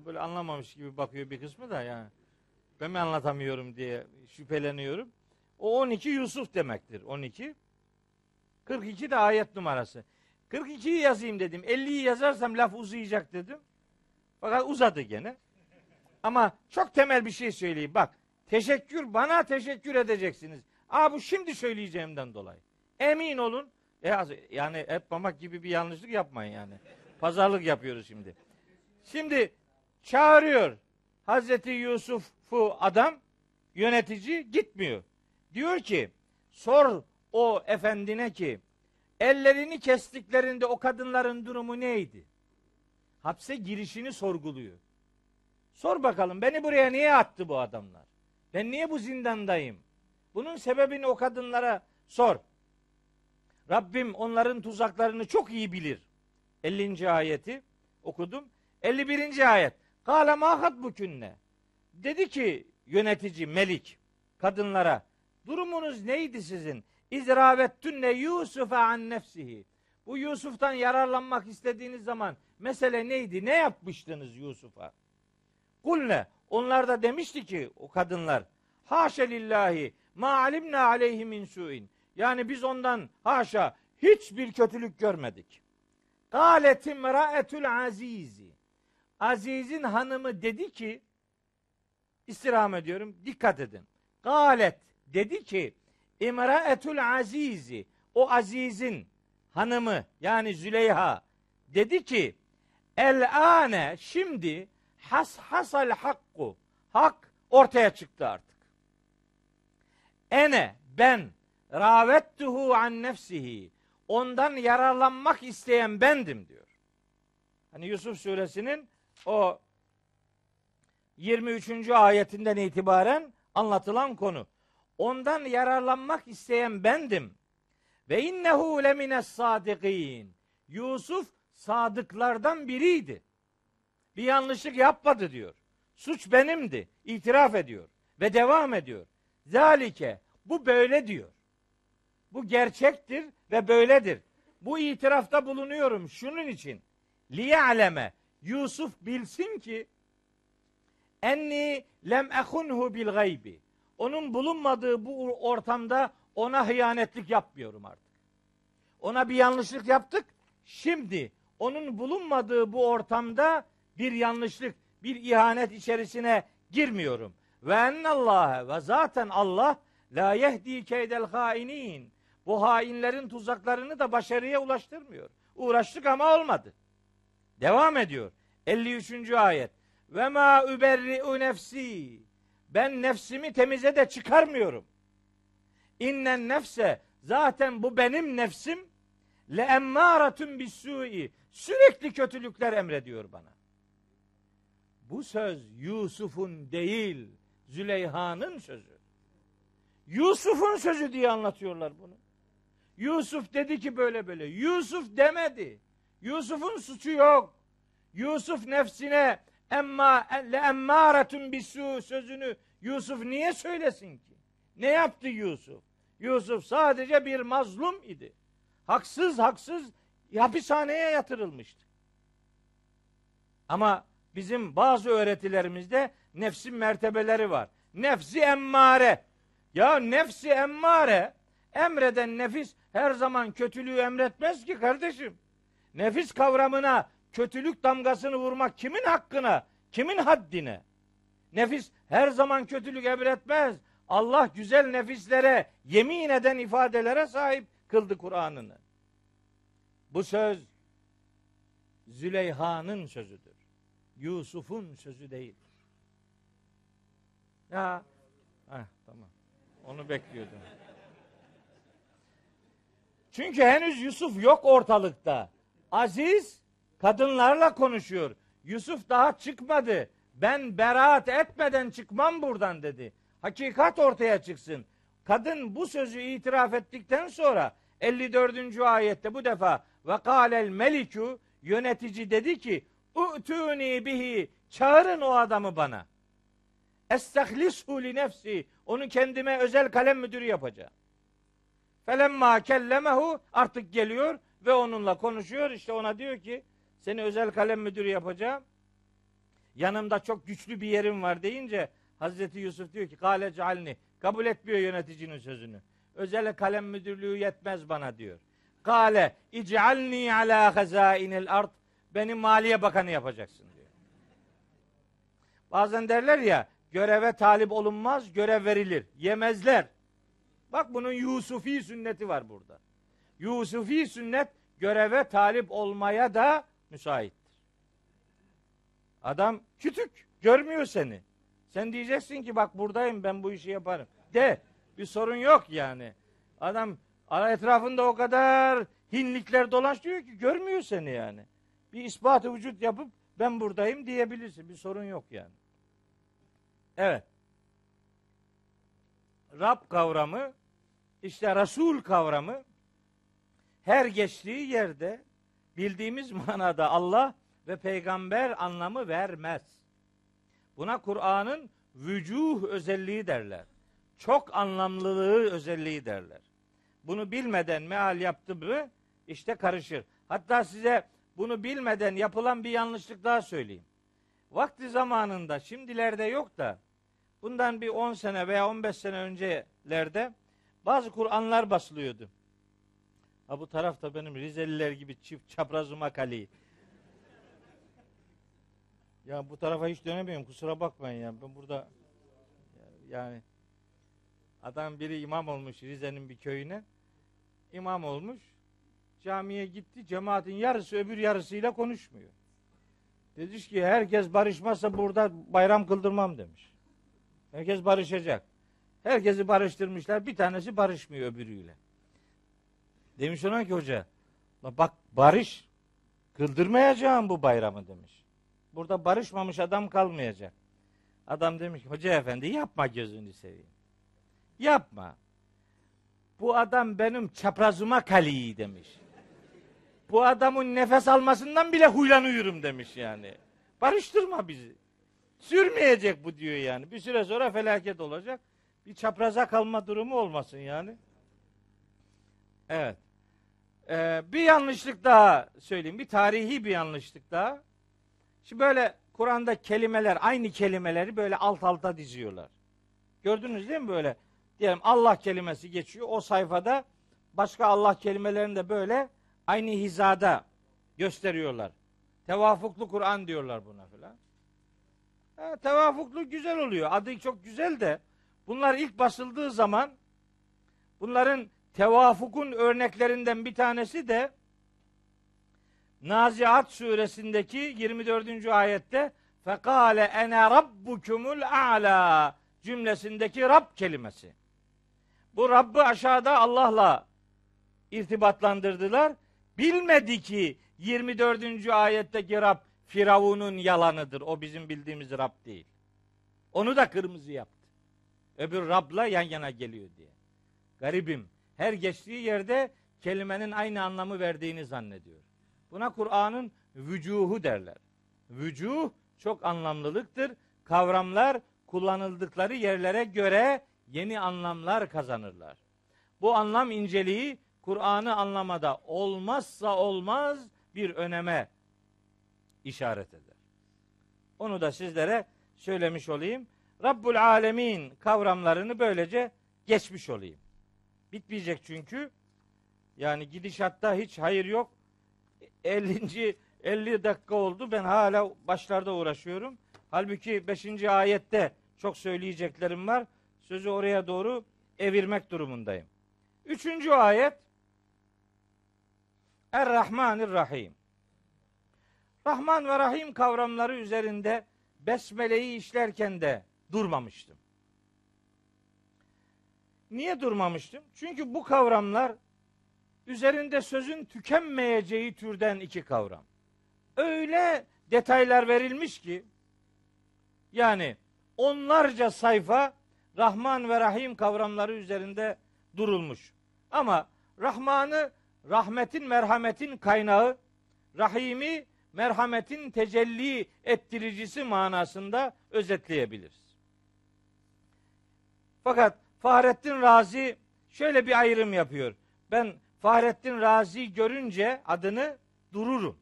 S1: Böyle anlamamış gibi bakıyor bir kısmı da yani. Ben mi anlatamıyorum diye şüpheleniyorum. O 12 Yusuf demektir. 12. 42 de ayet numarası. 42'yi yazayım dedim. 50'yi yazarsam laf uzayacak dedim. Fakat uzadı gene. Ama çok temel bir şey söyleyeyim. Bak teşekkür bana teşekkür edeceksiniz. Aa bu şimdi söyleyeceğimden dolayı. Emin olun. E, yani hep mamak gibi bir yanlışlık yapmayın yani. Pazarlık yapıyoruz şimdi. Şimdi çağırıyor Hazreti Yusuf'u adam yönetici gitmiyor. Diyor ki sor o efendine ki ellerini kestiklerinde o kadınların durumu neydi? Hapse girişini sorguluyor. Sor bakalım beni buraya niye attı bu adamlar? Ben niye bu zindandayım? Bunun sebebini o kadınlara sor. Rabbim onların tuzaklarını çok iyi bilir. 50. ayeti okudum. 51. ayet. Kâle mâhat bükünne. Dedi ki yönetici Melik kadınlara durumunuz neydi sizin? İzravettünne Yusuf'a an nefsihi. Bu Yusuf'tan yararlanmak istediğiniz zaman mesele neydi? Ne yapmıştınız Yusuf'a? Kulne. Onlar da demişti ki o kadınlar haşa lillahi ma alimna aleyhi min su'in. Yani biz ondan haşa hiçbir kötülük görmedik. Galet imraetül azizi. Aziz'in hanımı dedi ki istirham ediyorum dikkat edin. Galet dedi ki imraetül azizi o azizin hanımı yani Züleyha dedi ki el ane şimdi has hasal hakku hak ortaya çıktı artık. Ene ben ravettuhu an nefsihi ondan yararlanmak isteyen bendim diyor. Hani Yusuf suresinin o 23. ayetinden itibaren anlatılan konu. Ondan yararlanmak isteyen bendim. Ve innehu lemines sadikin. Yusuf sadıklardan biriydi. Bir yanlışlık yapmadı diyor. Suç benimdi. İtiraf ediyor. Ve devam ediyor. Zalike. Bu böyle diyor. Bu gerçektir ve böyledir. Bu itirafta bulunuyorum şunun için. Liya'leme. Yusuf bilsin ki enni lem ehunhu bil gaybi. Onun bulunmadığı bu ortamda ona hıyanetlik yapmıyorum artık. Ona bir yanlışlık yaptık. Şimdi onun bulunmadığı bu ortamda bir yanlışlık, bir ihanet içerisine girmiyorum. Ve ennallâhe ve zaten Allah la yehdi keydel hainin. Bu hainlerin tuzaklarını da başarıya ulaştırmıyor. Uğraştık ama olmadı. Devam ediyor. 53. ayet. ve ma überri'u nefsi. Ben nefsimi temize de çıkarmıyorum. İnnen nefse zaten bu benim nefsim le emmâratun bis-sû'i. Sürekli kötülükler emrediyor bana. Bu söz Yusuf'un değil, Züleyha'nın sözü. Yusuf'un sözü diye anlatıyorlar bunu. Yusuf dedi ki böyle böyle. Yusuf demedi. Yusuf'un suçu yok. Yusuf nefsine emma le emmâretun bisu sözünü Yusuf niye söylesin ki? Ne yaptı Yusuf? Yusuf sadece bir mazlum idi. Haksız haksız hapishaneye yatırılmıştı. Ama bizim bazı öğretilerimizde nefsin mertebeleri var. Nefsi emmare. Ya nefsi emmare emreden nefis her zaman kötülüğü emretmez ki kardeşim. Nefis kavramına kötülük damgasını vurmak kimin hakkına? Kimin haddine? Nefis her zaman kötülük emretmez. Allah güzel nefislere yemin eden ifadelere sahip kıldı Kur'an'ını. Bu söz Züleyha'nın sözüdür. Yusuf'un sözü değil. Ya heh, tamam. Onu bekliyordum. Çünkü henüz Yusuf yok ortalıkta. Aziz kadınlarla konuşuyor. Yusuf daha çıkmadı. Ben beraat etmeden çıkmam buradan dedi. Hakikat ortaya çıksın. Kadın bu sözü itiraf ettikten sonra 54. ayette bu defa ve kâlel melikü yönetici dedi ki U'tuni bihi çağırın o adamı bana. Estehlishu li nefsi onu kendime özel kalem müdürü yapacağım. Felemma kellemehu artık geliyor ve onunla konuşuyor. İşte ona diyor ki seni özel kalem müdürü yapacağım. Yanımda çok güçlü bir yerim var deyince Hazreti Yusuf diyor ki kale cealni kabul etmiyor yöneticinin sözünü. Özel kalem müdürlüğü yetmez bana diyor. Kale ic'alni ala hazainil art beni maliye bakanı yapacaksın diyor. Bazen derler ya göreve talip olunmaz görev verilir. Yemezler. Bak bunun Yusufi sünneti var burada. Yusufi sünnet göreve talip olmaya da müsaittir. Adam kütük görmüyor seni. Sen diyeceksin ki bak buradayım ben bu işi yaparım. De bir sorun yok yani. Adam etrafında o kadar hinlikler dolaşıyor ki görmüyor seni yani. Bir ispatı vücut yapıp ben buradayım diyebilirsin. Bir sorun yok yani. Evet. Rab kavramı işte Resul kavramı her geçtiği yerde bildiğimiz manada Allah ve peygamber anlamı vermez. Buna Kur'an'ın vücuh özelliği derler. Çok anlamlılığı özelliği derler. Bunu bilmeden meal yaptı mı işte karışır. Hatta size bunu bilmeden yapılan bir yanlışlık daha söyleyeyim. Vakti zamanında şimdilerde yok da bundan bir 10 sene veya 15 sene öncelerde bazı Kur'anlar basılıyordu. Ha bu tarafta benim Rizeliler gibi çift çaprazıma kali. Ya bu tarafa hiç dönemiyorum kusura bakmayın ya. Ben burada yani adam biri imam olmuş Rize'nin bir köyüne. İmam olmuş. Camiye gitti. Cemaatin yarısı öbür yarısıyla konuşmuyor. Demiş ki herkes barışmazsa burada bayram kıldırmam demiş. Herkes barışacak. Herkesi barıştırmışlar. Bir tanesi barışmıyor öbürüyle. Demiş ona ki hoca bak barış kıldırmayacağım bu bayramı demiş. Burada barışmamış adam kalmayacak. Adam demiş ki hoca efendi yapma gözünü seveyim. Yapma. Bu adam benim çaprazıma kaliyi demiş. Bu adamın nefes almasından bile huylanıyorum demiş yani. Barıştırma bizi. Sürmeyecek bu diyor yani. Bir süre sonra felaket olacak. Bir çapraza kalma durumu olmasın yani. Evet. Ee, bir yanlışlık daha söyleyeyim. Bir tarihi bir yanlışlık daha. Şimdi böyle Kur'an'da kelimeler, aynı kelimeleri böyle alt alta diziyorlar. Gördünüz değil mi böyle? Diyelim Allah kelimesi geçiyor. O sayfada başka Allah kelimelerini de böyle aynı hizada gösteriyorlar. Tevafuklu Kur'an diyorlar buna filan. Ha, tevafuklu güzel oluyor. Adı çok güzel de bunlar ilk basıldığı zaman bunların tevafukun örneklerinden bir tanesi de Naziat suresindeki 24. ayette fekale ene rabbukumul a'la cümlesindeki Rab kelimesi. Bu Rabb'ı aşağıda Allah'la irtibatlandırdılar. Bilmedi ki 24. ayetteki Rab Firavun'un yalanıdır. O bizim bildiğimiz Rab değil. Onu da kırmızı yaptı. Öbür Rab'la yan yana geliyor diye. Garibim. Her geçtiği yerde kelimenin aynı anlamı verdiğini zannediyor. Buna Kur'an'ın vücuhu derler. Vücuh çok anlamlılıktır. Kavramlar kullanıldıkları yerlere göre yeni anlamlar kazanırlar. Bu anlam inceliği Kur'an'ı anlamada olmazsa olmaz bir öneme işaret eder. Onu da sizlere söylemiş olayım. Rabbul Alemin kavramlarını böylece geçmiş olayım. Bitmeyecek çünkü. Yani gidişatta hiç hayır yok. 50. 50 dakika oldu. Ben hala başlarda uğraşıyorum. Halbuki 5. ayette çok söyleyeceklerim var. Sözü oraya doğru evirmek durumundayım. Üçüncü ayet Er-Rahmanir-Rahim. Rahman ve Rahim kavramları üzerinde Besmele'yi işlerken de durmamıştım. Niye durmamıştım? Çünkü bu kavramlar üzerinde sözün tükenmeyeceği türden iki kavram. Öyle detaylar verilmiş ki yani onlarca sayfa Rahman ve Rahim kavramları üzerinde durulmuş. Ama Rahman'ı rahmetin merhametin kaynağı, Rahim'i merhametin tecelli ettiricisi manasında özetleyebiliriz. Fakat Fahrettin Razi şöyle bir ayrım yapıyor. Ben Fahrettin Razi görünce adını dururum.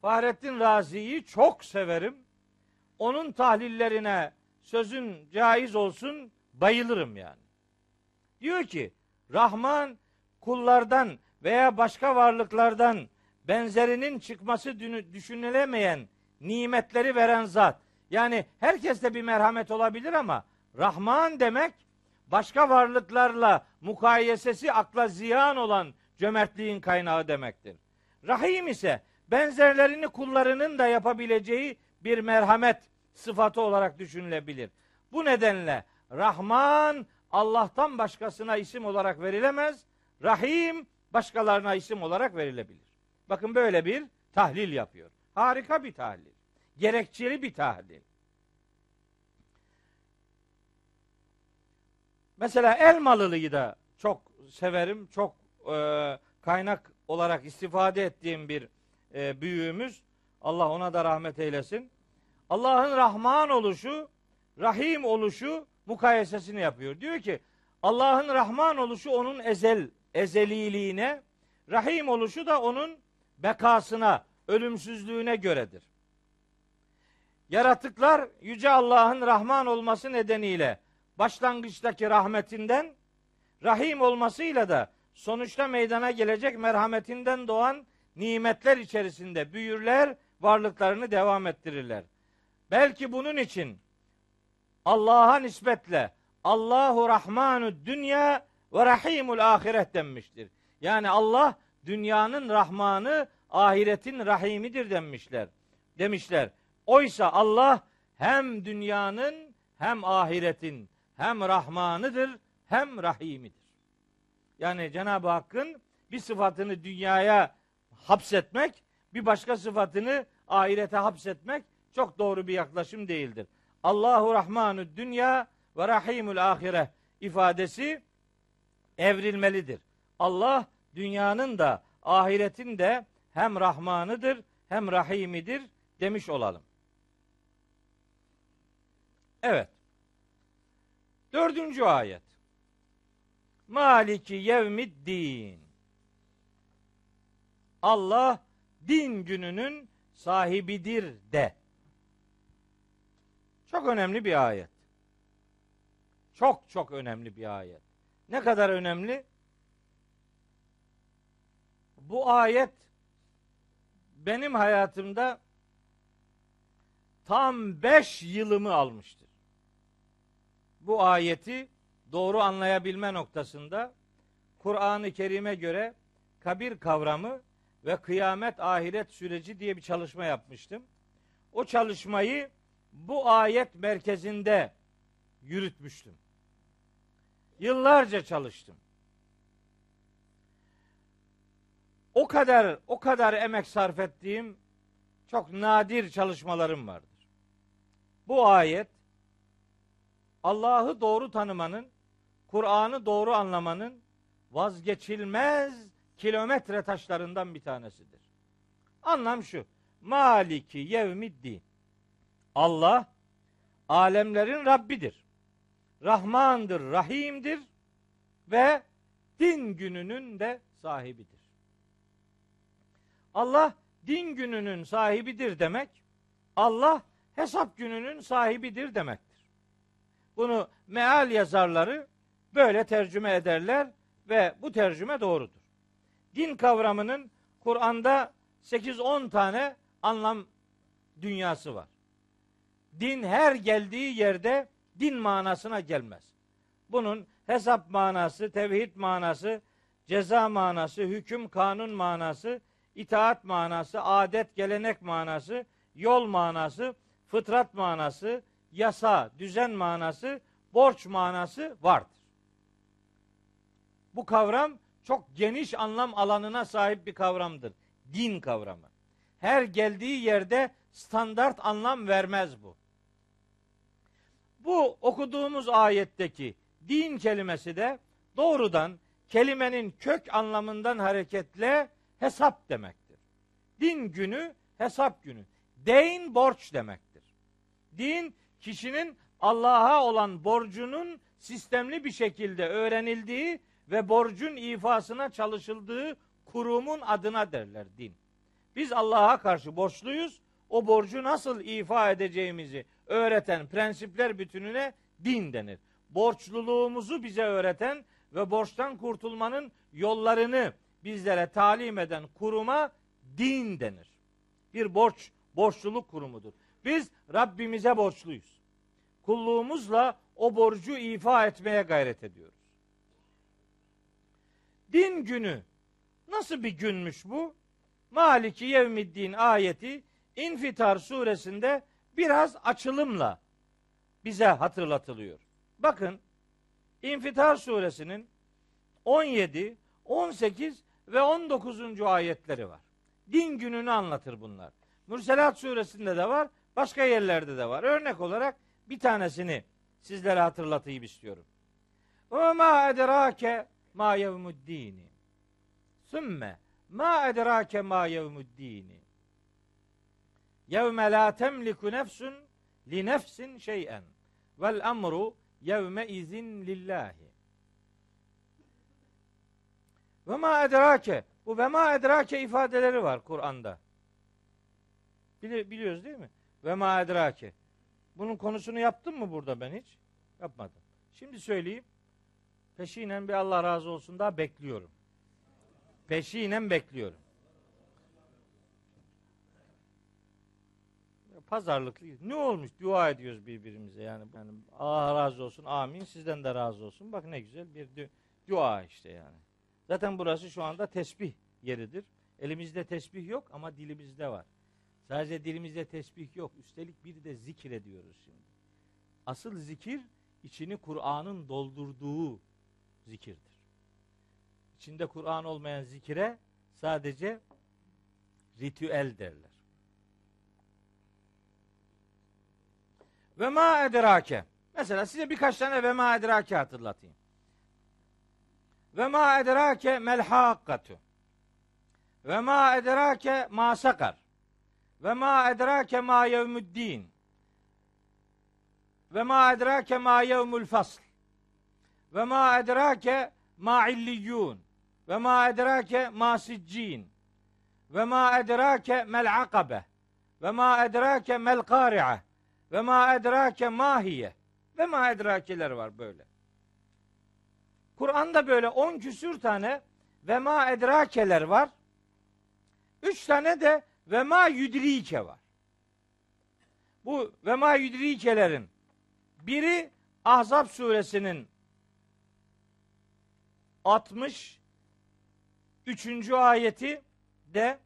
S1: Fahrettin Razi'yi çok severim. Onun tahlillerine sözün caiz olsun bayılırım yani. Diyor ki Rahman kullardan veya başka varlıklardan benzerinin çıkması düşünülemeyen nimetleri veren zat. Yani herkeste bir merhamet olabilir ama Rahman demek başka varlıklarla mukayesesi akla ziyan olan cömertliğin kaynağı demektir. Rahim ise benzerlerini kullarının da yapabileceği bir merhamet sıfatı olarak düşünülebilir. Bu nedenle Rahman Allah'tan başkasına isim olarak verilemez. Rahim başkalarına isim olarak verilebilir. Bakın böyle bir tahlil yapıyor. Harika bir tahlil. Gerekçeli bir tahlil. Mesela Elmalılı'yı da çok severim. Çok e, kaynak olarak istifade ettiğim bir e, büyüğümüz. Allah ona da rahmet eylesin. Allah'ın Rahman oluşu, Rahim oluşu mukayesesini yapıyor. Diyor ki Allah'ın Rahman oluşu onun ezel ezeliliğine, Rahim oluşu da onun bekasına, ölümsüzlüğüne göredir. Yaratıklar yüce Allah'ın Rahman olması nedeniyle başlangıçtaki rahmetinden, Rahim olmasıyla da sonuçta meydana gelecek merhametinden doğan nimetler içerisinde büyürler, varlıklarını devam ettirirler. Belki bunun için Allah'a nispetle Allahu Rahmanu dünya ve Rahimul ahiret denmiştir. Yani Allah dünyanın Rahmanı, ahiretin Rahimidir demişler. Demişler. Oysa Allah hem dünyanın hem ahiretin hem Rahmanıdır hem Rahimidir. Yani Cenab-ı Hakk'ın bir sıfatını dünyaya hapsetmek, bir başka sıfatını ahirete hapsetmek çok doğru bir yaklaşım değildir. Allahu Rahmanu dünya ve Rahimul ahire ifadesi evrilmelidir. Allah dünyanın da ahiretin de hem Rahmanıdır hem Rahimidir demiş olalım. Evet. Dördüncü ayet. Maliki yevmiddin. Allah din gününün sahibidir de. Çok önemli bir ayet. Çok çok önemli bir ayet. Ne kadar önemli? Bu ayet benim hayatımda tam beş yılımı almıştır. Bu ayeti doğru anlayabilme noktasında Kur'an-ı Kerim'e göre kabir kavramı ve kıyamet ahiret süreci diye bir çalışma yapmıştım. o çalışmayı bu ayet merkezinde yürütmüştüm. Yıllarca çalıştım. O kadar o kadar emek sarf ettiğim çok nadir çalışmalarım vardır. Bu ayet Allah'ı doğru tanımanın, Kur'an'ı doğru anlamanın vazgeçilmez kilometre taşlarından bir tanesidir. Anlam şu. Maliki yevmiddin. Allah alemlerin Rabbidir. Rahmandır, Rahim'dir ve din gününün de sahibidir. Allah din gününün sahibidir demek, Allah hesap gününün sahibidir demektir. Bunu meal yazarları böyle tercüme ederler ve bu tercüme doğrudur. Din kavramının Kur'an'da 8-10 tane anlam dünyası var. Din her geldiği yerde din manasına gelmez. Bunun hesap manası, tevhid manası, ceza manası, hüküm, kanun manası, itaat manası, adet, gelenek manası, yol manası, fıtrat manası, yasa, düzen manası, borç manası vardır. Bu kavram çok geniş anlam alanına sahip bir kavramdır. Din kavramı. Her geldiği yerde standart anlam vermez bu. Bu okuduğumuz ayetteki din kelimesi de doğrudan kelimenin kök anlamından hareketle hesap demektir. Din günü hesap günü. Deyn borç demektir. Din kişinin Allah'a olan borcunun sistemli bir şekilde öğrenildiği ve borcun ifasına çalışıldığı kurumun adına derler din. Biz Allah'a karşı borçluyuz. O borcu nasıl ifa edeceğimizi öğreten prensipler bütününe din denir. Borçluluğumuzu bize öğreten ve borçtan kurtulmanın yollarını bizlere talim eden kuruma din denir. Bir borç, borçluluk kurumudur. Biz Rabbimize borçluyuz. Kulluğumuzla o borcu ifa etmeye gayret ediyoruz. Din günü nasıl bir günmüş bu? Maliki yevmiddin ayeti İnfitar suresinde biraz açılımla bize hatırlatılıyor. Bakın İnfitar suresinin 17, 18 ve 19. ayetleri var. Din gününü anlatır bunlar. Mürselat suresinde de var, başka yerlerde de var. Örnek olarak bir tanesini sizlere hatırlatayım istiyorum. Ve ma edrake ma yevmuddini. Sümme ma edrake ma yevmuddini. Yevme la temliku nefsun li nefsin şey'en. Vel emru yevme izin lillahi. Ve ma edrake. Bu ve ma edrake ifadeleri var Kur'an'da. Bili, biliyoruz değil mi? Ve ma edrake. Bunun konusunu yaptım mı burada ben hiç? Yapmadım. Şimdi söyleyeyim. Peşinen bir Allah razı olsun daha bekliyorum. Peşinen bekliyorum. Pazarlıklı. Ne olmuş? Dua ediyoruz birbirimize yani. yani Allah razı olsun. Amin. Sizden de razı olsun. Bak ne güzel bir dua işte yani. Zaten burası şu anda tesbih yeridir. Elimizde tesbih yok ama dilimizde var. Sadece dilimizde tesbih yok. Üstelik bir de zikir ediyoruz şimdi. Asıl zikir içini Kur'an'ın doldurduğu zikirdir. İçinde Kur'an olmayan zikire sadece ritüel derler. Ve ma edrake. Mesela size birkaç tane ve ma edrake hatırlatayım. Ve ma edrake mel hakkatu. Ve ma edrake ma sakar. Ve ma edrake ma yevmuddin. Ve ma edrake ma yevmul fasl. Ve ma edrake ma illiyyun. Ve ma edrake ma siccin. Ve ma edrake mel akabe. Ve ma edrake mel kari'e. Ve ma edrake mahiye. Ve ma edrakeler var böyle. Kur'an'da böyle on küsür tane ve ma edrakeler var. Üç tane de ve ma yudrike var. Bu ve ma yudrikelerin biri Ahzab suresinin 60 üçüncü ayeti de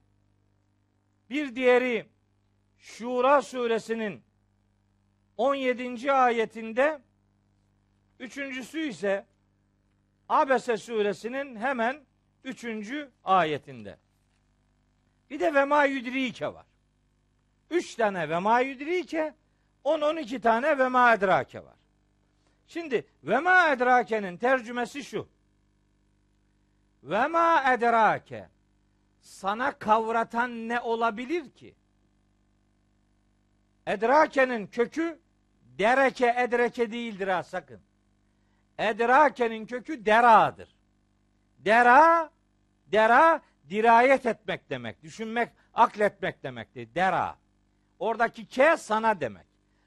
S1: bir diğeri Şura suresinin 17. ayetinde üçüncüsü ise Abese suresinin hemen üçüncü ayetinde. Bir de Vema Yudrike var. Üç tane Vema Yudrike, on on iki tane Vema Edrake var. Şimdi Vema Edrake'nin tercümesi şu. Vema Edrake sana kavratan ne olabilir ki? Edrake'nin kökü dereke edreke değildir ha sakın. Edrake'nin kökü deradır. Dera, dera dirayet etmek demek, düşünmek, akletmek demektir. Dera. Oradaki ke sana demek.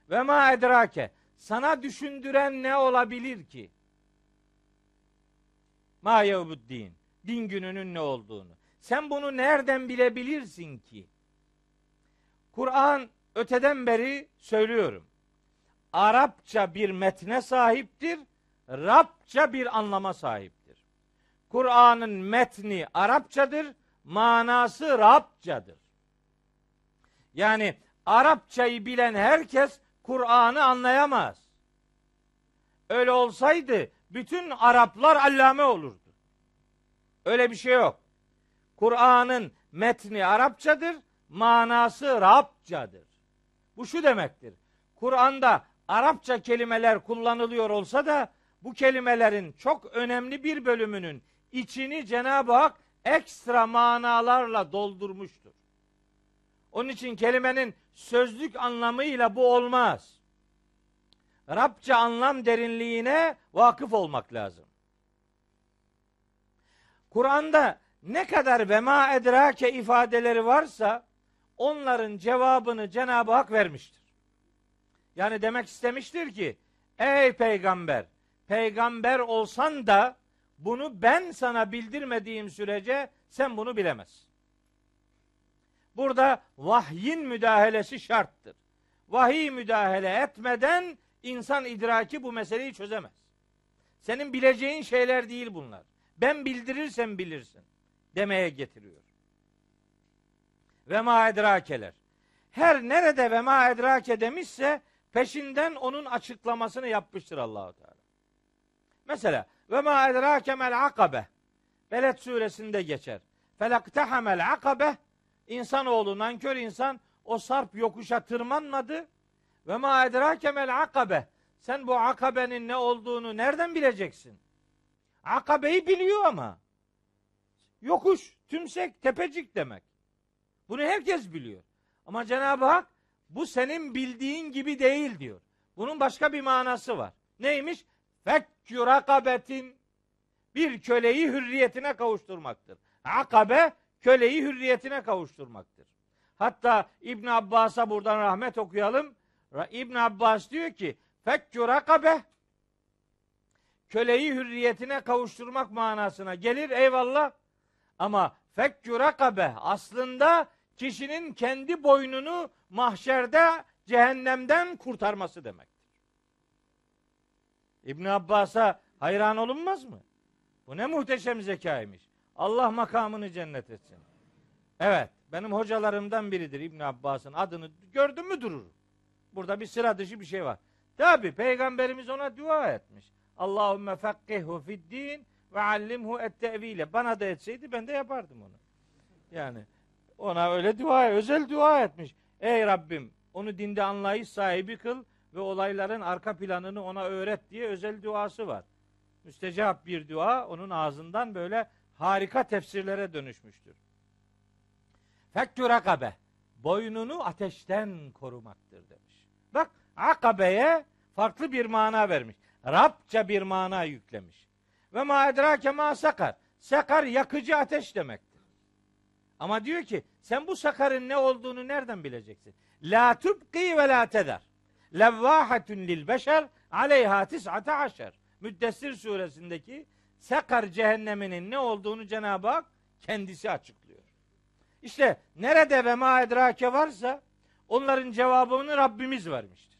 S1: Ve ma edrake. Sana düşündüren ne olabilir ki? Ma din. Din gününün ne olduğunu. Sen bunu nereden bilebilirsin ki? Kur'an öteden beri söylüyorum. Arapça bir metne sahiptir. Rabça bir anlama sahiptir. Kur'an'ın metni Arapçadır, manası Rabçadır. Yani Arapçayı bilen herkes Kur'an'ı anlayamaz. Öyle olsaydı bütün Araplar allame olurdu. Öyle bir şey yok. Kur'an'ın metni Arapçadır, manası Rabçadır. Bu şu demektir. Kur'an'da Arapça kelimeler kullanılıyor olsa da bu kelimelerin çok önemli bir bölümünün içini Cenab-ı Hak ekstra manalarla doldurmuştur. Onun için kelimenin sözlük anlamıyla bu olmaz. Rabça anlam derinliğine vakıf olmak lazım. Kur'an'da ne kadar ve ma edrake ifadeleri varsa onların cevabını Cenab-ı Hak vermiştir. Yani demek istemiştir ki ey peygamber peygamber olsan da bunu ben sana bildirmediğim sürece sen bunu bilemezsin. Burada vahyin müdahalesi şarttır. Vahiy müdahale etmeden insan idraki bu meseleyi çözemez. Senin bileceğin şeyler değil bunlar. Ben bildirirsem bilirsin demeye getiriyor. Ve ma edrakeler. Her nerede ve ma edrake demişse peşinden onun açıklamasını yapmıştır Allahu Teala. Mesela ve ma edrake mel akabe. Beled suresinde geçer. Felaktehamel akabe. İnsanoğlu nankör insan o sarp yokuşa tırmanmadı. Ve ma edrake mel akabe. Sen bu akabenin ne olduğunu nereden bileceksin? Akabeyi biliyor ama. Yokuş, tümsek, tepecik demek. Bunu herkes biliyor. Ama Cenab-ı Hak bu senin bildiğin gibi değil diyor. Bunun başka bir manası var. Neymiş? Fekkü rakabetin bir köleyi hürriyetine kavuşturmaktır. Akabe köleyi hürriyetine kavuşturmaktır. Hatta İbn Abbas'a buradan rahmet okuyalım. İbn Abbas diyor ki fekkü rakabe köleyi hürriyetine kavuşturmak manasına gelir eyvallah. Ama fekkü rakabe aslında kişinin kendi boynunu mahşerde cehennemden kurtarması demektir. İbn Abbas'a hayran olunmaz mı? Bu ne muhteşem zekaymış. Allah makamını cennet etsin. Evet, benim hocalarımdan biridir İbn Abbas'ın adını gördün mü durur. Burada bir sıra dışı bir şey var. Tabi peygamberimiz ona dua etmiş. Allahümme fakkihu fid din ve allimhu et tevile. Bana da etseydi ben de yapardım onu. Yani ona öyle dua, özel dua etmiş. Ey Rabbim onu dinde anlayış sahibi kıl ve olayların arka planını ona öğret diye özel duası var. Müstecap bir dua onun ağzından böyle harika tefsirlere dönüşmüştür. Fekkü rakabe boynunu ateşten korumaktır demiş. Bak akabeye farklı bir mana vermiş. Rabça bir mana yüklemiş. Ve ma edrake ma sakar. Sakar yakıcı ateş demektir. Ama diyor ki sen bu sakarın ne olduğunu nereden bileceksin? La tubqi ve la teder. Levvahatun lil beşer aleyha tis'ate aşer. Müddessir suresindeki sakar cehenneminin ne olduğunu Cenab-ı Hak kendisi açıklıyor. İşte nerede ve ma edrake varsa onların cevabını Rabbimiz vermiştir.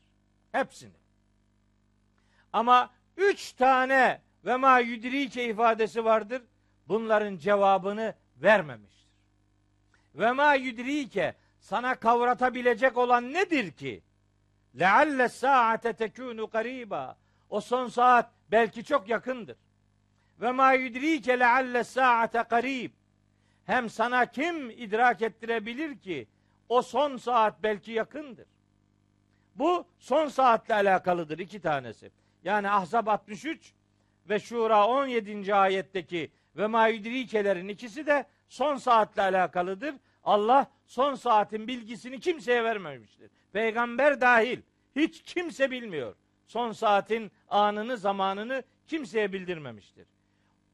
S1: Hepsini. Ama üç tane ve ma yudrike ifadesi vardır. Bunların cevabını vermemiştir. Ve ma yudrike sana kavratabilecek olan nedir ki? Lealle saate tekunu gariba. O son saat belki çok yakındır. Ve ma yudrike lealle saate. Hem sana kim idrak ettirebilir ki o son saat belki yakındır. Bu son saatle alakalıdır iki tanesi. Yani Ahzab 63 ve Şura 17. ayetteki ve maidrikelerin ikisi de son saatle alakalıdır. Allah son saatin bilgisini kimseye vermemiştir. Peygamber dahil hiç kimse bilmiyor. Son saatin anını zamanını kimseye bildirmemiştir.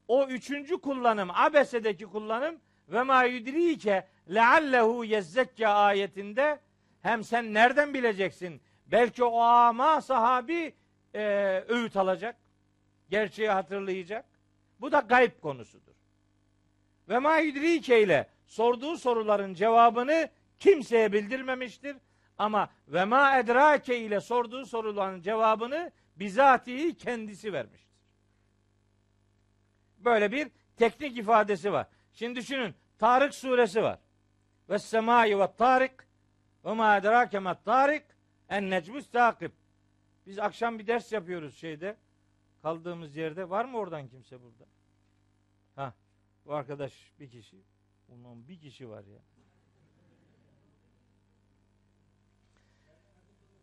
S1: O üçüncü kullanım abesedeki kullanım ve ma yudrike leallehu yezzekka ayetinde hem sen nereden bileceksin? Belki o ama sahabi e, öğüt alacak. Gerçeği hatırlayacak. Bu da gayb konusudur. Ve ma yudrike ile sorduğu soruların cevabını kimseye bildirmemiştir. Ama ve ma edrake ile sorduğu soruların cevabını bizatihi kendisi vermiştir. Böyle bir teknik ifadesi var. Şimdi düşünün Tarık suresi var. Ve semai ve tarik ve ma edrake ma tarik en necmus takip. Biz akşam bir ders yapıyoruz şeyde. Kaldığımız yerde. Var mı oradan kimse burada? Ha, bu arkadaş bir kişi. Ulan bir kişi var ya.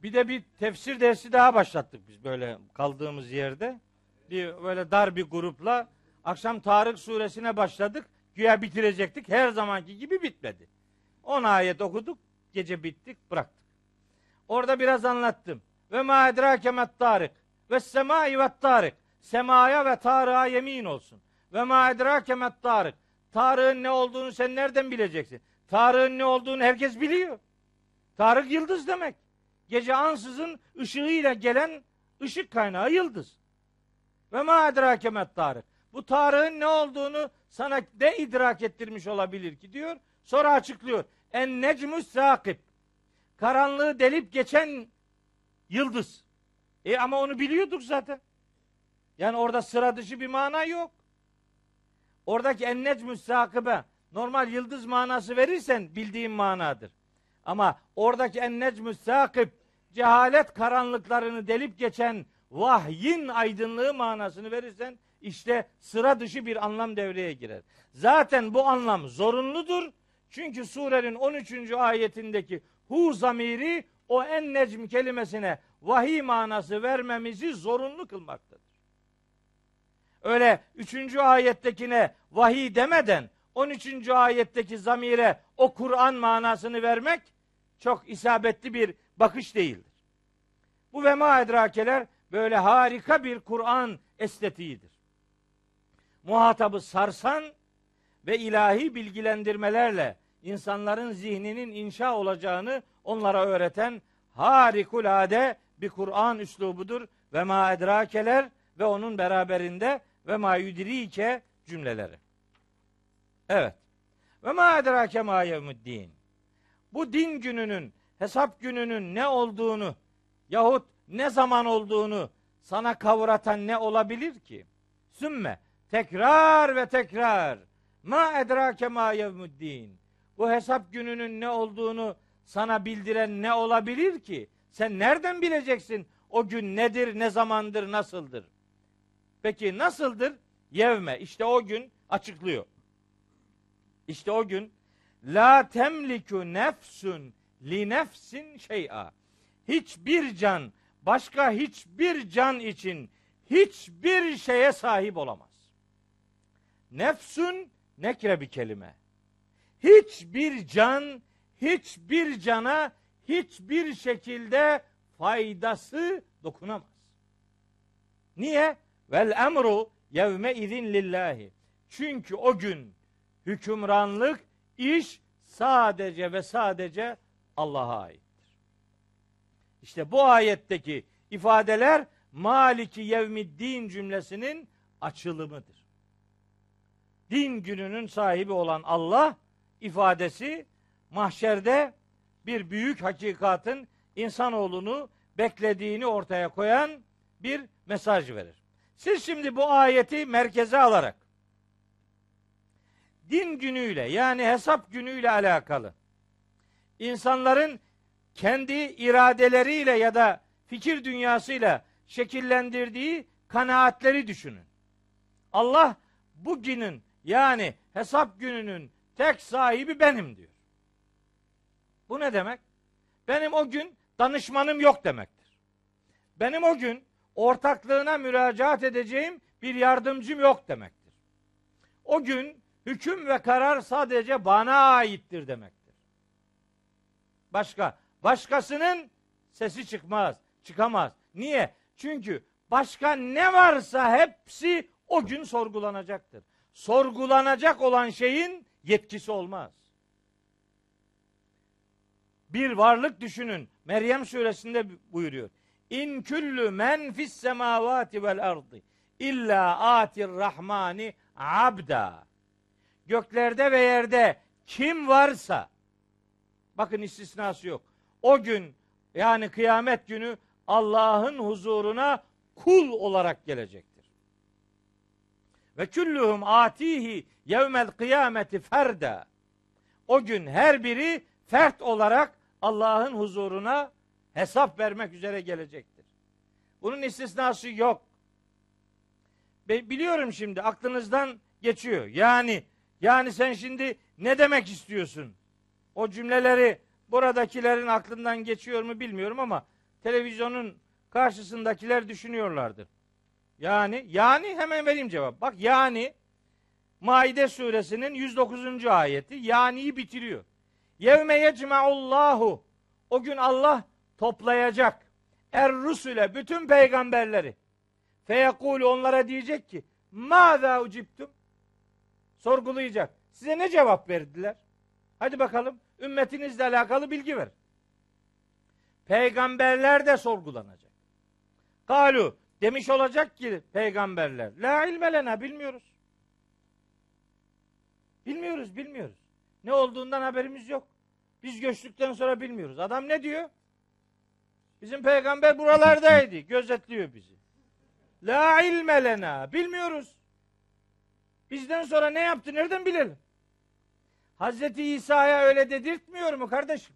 S1: Bir de bir tefsir dersi daha başlattık biz böyle kaldığımız yerde. Bir böyle dar bir grupla akşam Tarık suresine başladık. Güya bitirecektik. Her zamanki gibi bitmedi. 10 ayet okuduk. Gece bittik bıraktık. Orada biraz anlattım. Ve ma edrake Tarık. Ve semai ve Tarık. Semaya ve Tarık'a yemin olsun. Ve ma edrake Tarık. Tarık'ın ne olduğunu sen nereden bileceksin? Tarık'ın ne olduğunu herkes biliyor. Tarık yıldız demek. Gece ansızın ışığıyla gelen ışık kaynağı yıldız. Ve ma edrake met Tarık. Bu Tarık'ın ne olduğunu sana ne idrak ettirmiş olabilir ki diyor. Sonra açıklıyor. En necmus sakip. Karanlığı delip geçen yıldız. E ama onu biliyorduk zaten. Yani orada sıra dışı bir mana yok. Oradaki en necmus sakibe normal yıldız manası verirsen bildiğin manadır. Ama oradaki en necmus sakip cehalet karanlıklarını delip geçen vahyin aydınlığı manasını verirsen işte sıra dışı bir anlam devreye girer. Zaten bu anlam zorunludur. Çünkü surenin 13. ayetindeki hu zamiri o en necm kelimesine vahiy manası vermemizi zorunlu kılmaktadır. Öyle 3. ayettekine vahiy demeden 13. ayetteki zamire o Kur'an manasını vermek çok isabetli bir bakış değildir. Bu ve ma edrakeler böyle harika bir Kur'an estetiğidir. Muhatabı sarsan ve ilahi bilgilendirmelerle insanların zihninin inşa olacağını onlara öğreten harikulade bir Kur'an üslubudur ve ma edrakeler ve onun beraberinde ve ma yudrike cümleleri. Evet. Ve ma edrake ma yevmuddin. Bu din gününün, hesap gününün ne olduğunu yahut ne zaman olduğunu sana kavratan ne olabilir ki? Sümme tekrar ve tekrar ma edrake ma yevmuddin. Bu hesap gününün ne olduğunu sana bildiren ne olabilir ki? Sen nereden bileceksin o gün nedir, ne zamandır, nasıldır? Peki nasıldır? Yevme. İşte o gün açıklıyor. İşte o gün la temliku nefsun li nefsin şey'a. Hiçbir can başka hiçbir can için hiçbir şeye sahip olamaz. Nefsun nekre bir kelime. Hiçbir can hiçbir cana hiçbir şekilde faydası dokunamaz. Niye? Vel emru yevme izin lillahi. Çünkü o gün hükümranlık, iş sadece ve sadece Allah'a aittir. İşte bu ayetteki ifadeler Maliki yevmiddin cümlesinin açılımıdır. Din gününün sahibi olan Allah ifadesi mahşerde bir büyük hakikatin insanoğlunu beklediğini ortaya koyan bir mesaj verir. Siz şimdi bu ayeti merkeze alarak din günüyle yani hesap günüyle alakalı insanların kendi iradeleriyle ya da fikir dünyasıyla şekillendirdiği kanaatleri düşünün. Allah bugünün yani hesap gününün tek sahibi benim diyor. Bu ne demek? Benim o gün danışmanım yok demektir. Benim o gün ortaklığına müracaat edeceğim bir yardımcım yok demektir. O gün hüküm ve karar sadece bana aittir demektir. Başka, başkasının sesi çıkmaz, çıkamaz. Niye? Çünkü başka ne varsa hepsi o gün sorgulanacaktır. Sorgulanacak olan şeyin yetkisi olmaz. Bir varlık düşünün. Meryem suresinde buyuruyor. İn küllü men fis semavati vel ardı illa atir rahmani abda. Göklerde ve yerde kim varsa bakın istisnası yok. O gün yani kıyamet günü Allah'ın huzuruna kul olarak gelecektir. Ve küllühüm atihi yevmel kıyameti ferda. O gün her biri fert olarak Allah'ın huzuruna hesap vermek üzere gelecektir. Bunun istisnası yok. Biliyorum şimdi aklınızdan geçiyor. Yani yani sen şimdi ne demek istiyorsun? O cümleleri buradakilerin aklından geçiyor mu bilmiyorum ama televizyonun karşısındakiler düşünüyorlardır. Yani yani hemen vereyim cevap. Bak yani Maide suresinin 109. ayeti yani'yi bitiriyor. Yevme yecma'ullahu o gün Allah toplayacak er rusule bütün peygamberleri. Feyekulu onlara diyecek ki Mâzâ uciptum sorgulayacak. Size ne cevap verdiler? Hadi bakalım ümmetinizle alakalı bilgi ver. Peygamberler de sorgulanacak. Kalu demiş olacak ki peygamberler la ilme bilmiyoruz. Bilmiyoruz, bilmiyoruz. Ne olduğundan haberimiz yok. Biz göçtükten sonra bilmiyoruz. Adam ne diyor? Bizim peygamber buralardaydı. Gözetliyor bizi. La ilme lena. Bilmiyoruz. Bizden sonra ne yaptı nereden bilelim? Hazreti İsa'ya öyle dedirtmiyor mu kardeşim?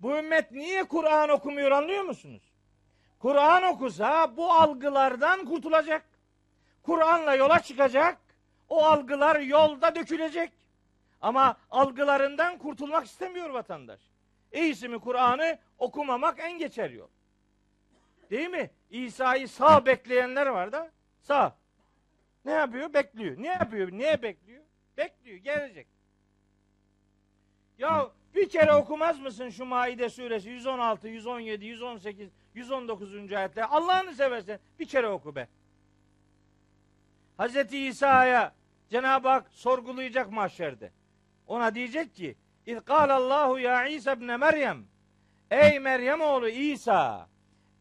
S1: Bu ümmet niye Kur'an okumuyor anlıyor musunuz? Kur'an okusa bu algılardan kurtulacak. Kur'an'la yola çıkacak. O algılar yolda dökülecek. Ama algılarından kurtulmak istemiyor vatandaş. İyisi mi Kur'an'ı okumamak en geçer yol. Değil mi? İsa'yı sağ bekleyenler var da sağ. Ne yapıyor? Bekliyor. Ne yapıyor? Niye bekliyor? Bekliyor. Gelecek. Ya bir kere okumaz mısın şu Maide suresi 116, 117, 118, 119. ayetler? Allah'ını seversen bir kere oku be. Hazreti İsa'ya Cenab-ı Hak sorgulayacak mahşerde. Ona diyecek ki İz Allahu ya İsa ibn Meryem Ey Meryem oğlu İsa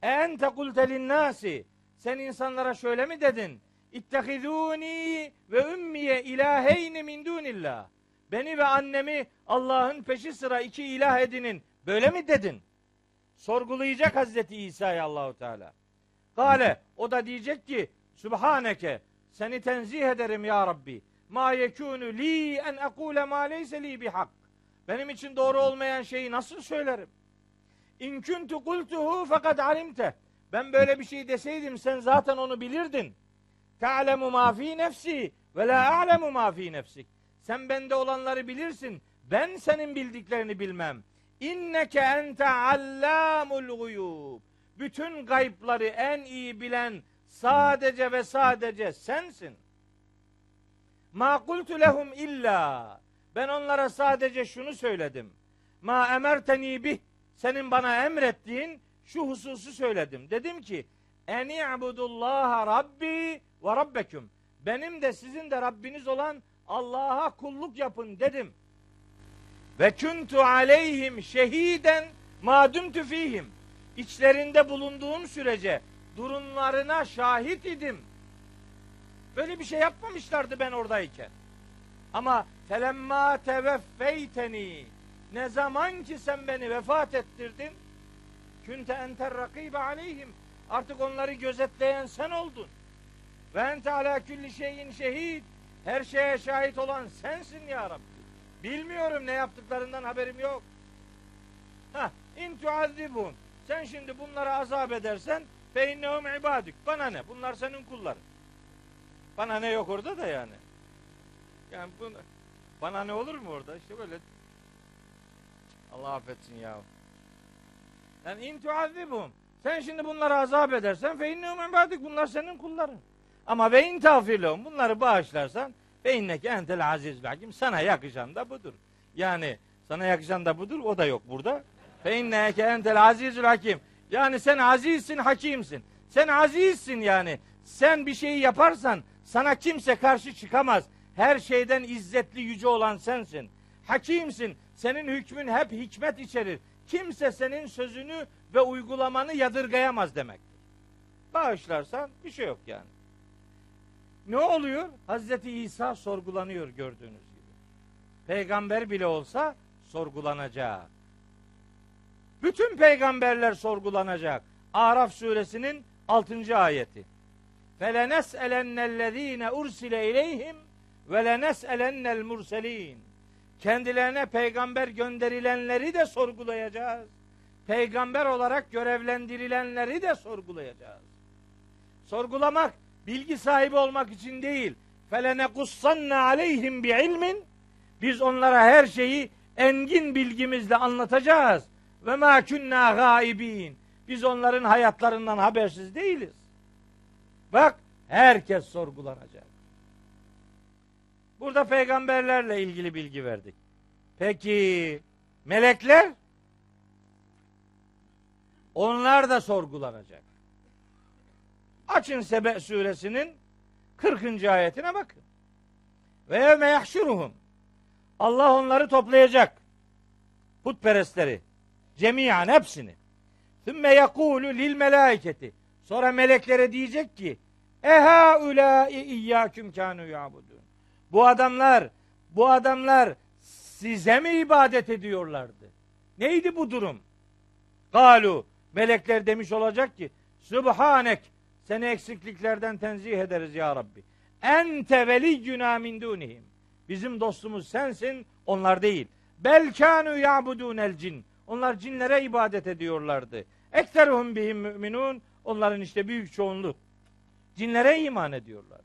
S1: ente kulte nasi sen insanlara şöyle mi dedin? İttehizuni ve ümmiye ilaheyni min dunillah. Beni ve annemi Allah'ın peşi sıra iki ilah edinin. Böyle mi dedin? Sorgulayacak Hazreti İsa'yı Allahu Teala. Kale o da diyecek ki Subhaneke seni tenzih ederim ya Rabbi. Ma yekunu li en ekule ma leyse li bihak. Benim için doğru olmayan şeyi nasıl söylerim? İn kuntu kultuhu fakat alimte. Ben böyle bir şey deseydim sen zaten onu bilirdin. Ta'lemu ma fi nefsi ve la a'lemu ma fi nefsik. Sen bende olanları bilirsin. Ben senin bildiklerini bilmem. İnneke ente allamul guyub. Bütün gaypları en iyi bilen sadece ve sadece sensin. Ma kultu lehum illa. Ben onlara sadece şunu söyledim. Ma emerteni bih. Senin bana emrettiğin şu hususu söyledim. Dedim ki en i'budullaha rabbi ve rabbeküm. Benim de sizin de Rabbiniz olan Allah'a kulluk yapın dedim. Ve kuntu aleyhim şehiden madüm fihim. İçlerinde bulunduğum sürece durumlarına şahit idim. Böyle bir şey yapmamışlardı ben oradayken. Ama felemma teveffeyteni ne zaman ki sen beni vefat ettirdin künte enter rakibe aleyhim artık onları gözetleyen sen oldun. Ve ente ala külli şeyin şehid her şeye şahit olan sensin ya Rabbi. Bilmiyorum ne yaptıklarından haberim yok. Ha, in tuazibun. Sen şimdi bunlara azap edersen fe innehum ibadük. Bana ne? Bunlar senin kulların. Bana ne yok orada da yani. Yani bu, bana ne olur mu orada? İşte böyle Allah affetsin ya. Yani in tuazibun. Sen şimdi bunlara azap edersen fe innehum ibadük. Bunlar senin kulların. Ama ve in tağfirlehum. Bunları bağışlarsan ve inneke entel aziz hakim. Sana yakışan da budur. Yani sana yakışan da budur. O da yok burada. Fe inneke entel azizül hakim. Yani sen azizsin, hakimsin. Sen azizsin yani. Sen bir şeyi yaparsan sana kimse karşı çıkamaz. Her şeyden izzetli yüce olan sensin. Hakimsin. Senin hükmün hep hikmet içerir. Kimse senin sözünü ve uygulamanı yadırgayamaz demektir. Bağışlarsan bir şey yok yani. Ne oluyor? Hazreti İsa sorgulanıyor gördüğünüz gibi. Peygamber bile olsa sorgulanacak. Bütün peygamberler sorgulanacak. Araf suresinin 6. ayeti. Felenes elennellezine ursile ileyhim ve lenes elennel murselin. Kendilerine peygamber gönderilenleri de sorgulayacağız. Peygamber olarak görevlendirilenleri de sorgulayacağız. Sorgulamak bilgi sahibi olmak için değil. Felene kussanna aleyhim bi ilmin. Biz onlara her şeyi engin bilgimizle anlatacağız. Ve ma kunna gaibin. Biz onların hayatlarından habersiz değiliz. Bak herkes sorgulanacak. Burada peygamberlerle ilgili bilgi verdik. Peki melekler? Onlar da sorgulanacak. Açın Sebe suresinin 40. ayetine bakın. Ve yevme yahşuruhum. Allah onları toplayacak. Putperestleri. Cemiyan hepsini. Sümme yekulu lil melaiketi. Sonra meleklere diyecek ki Eha ulâi iyyâküm kânû yâbudûn. Bu adamlar, bu adamlar size mi ibadet ediyorlardı? Neydi bu durum? Galu, melekler demiş olacak ki Subhanek, seni eksikliklerden tenzih ederiz ya Rabbi. Ente veliyyuna min dunihim. Bizim dostumuz sensin, onlar değil. Bel kanu ya'budun el cin. Onlar cinlere ibadet ediyorlardı. Ekteruhum bihim müminun. Onların işte büyük çoğunluk cinlere iman ediyorlar.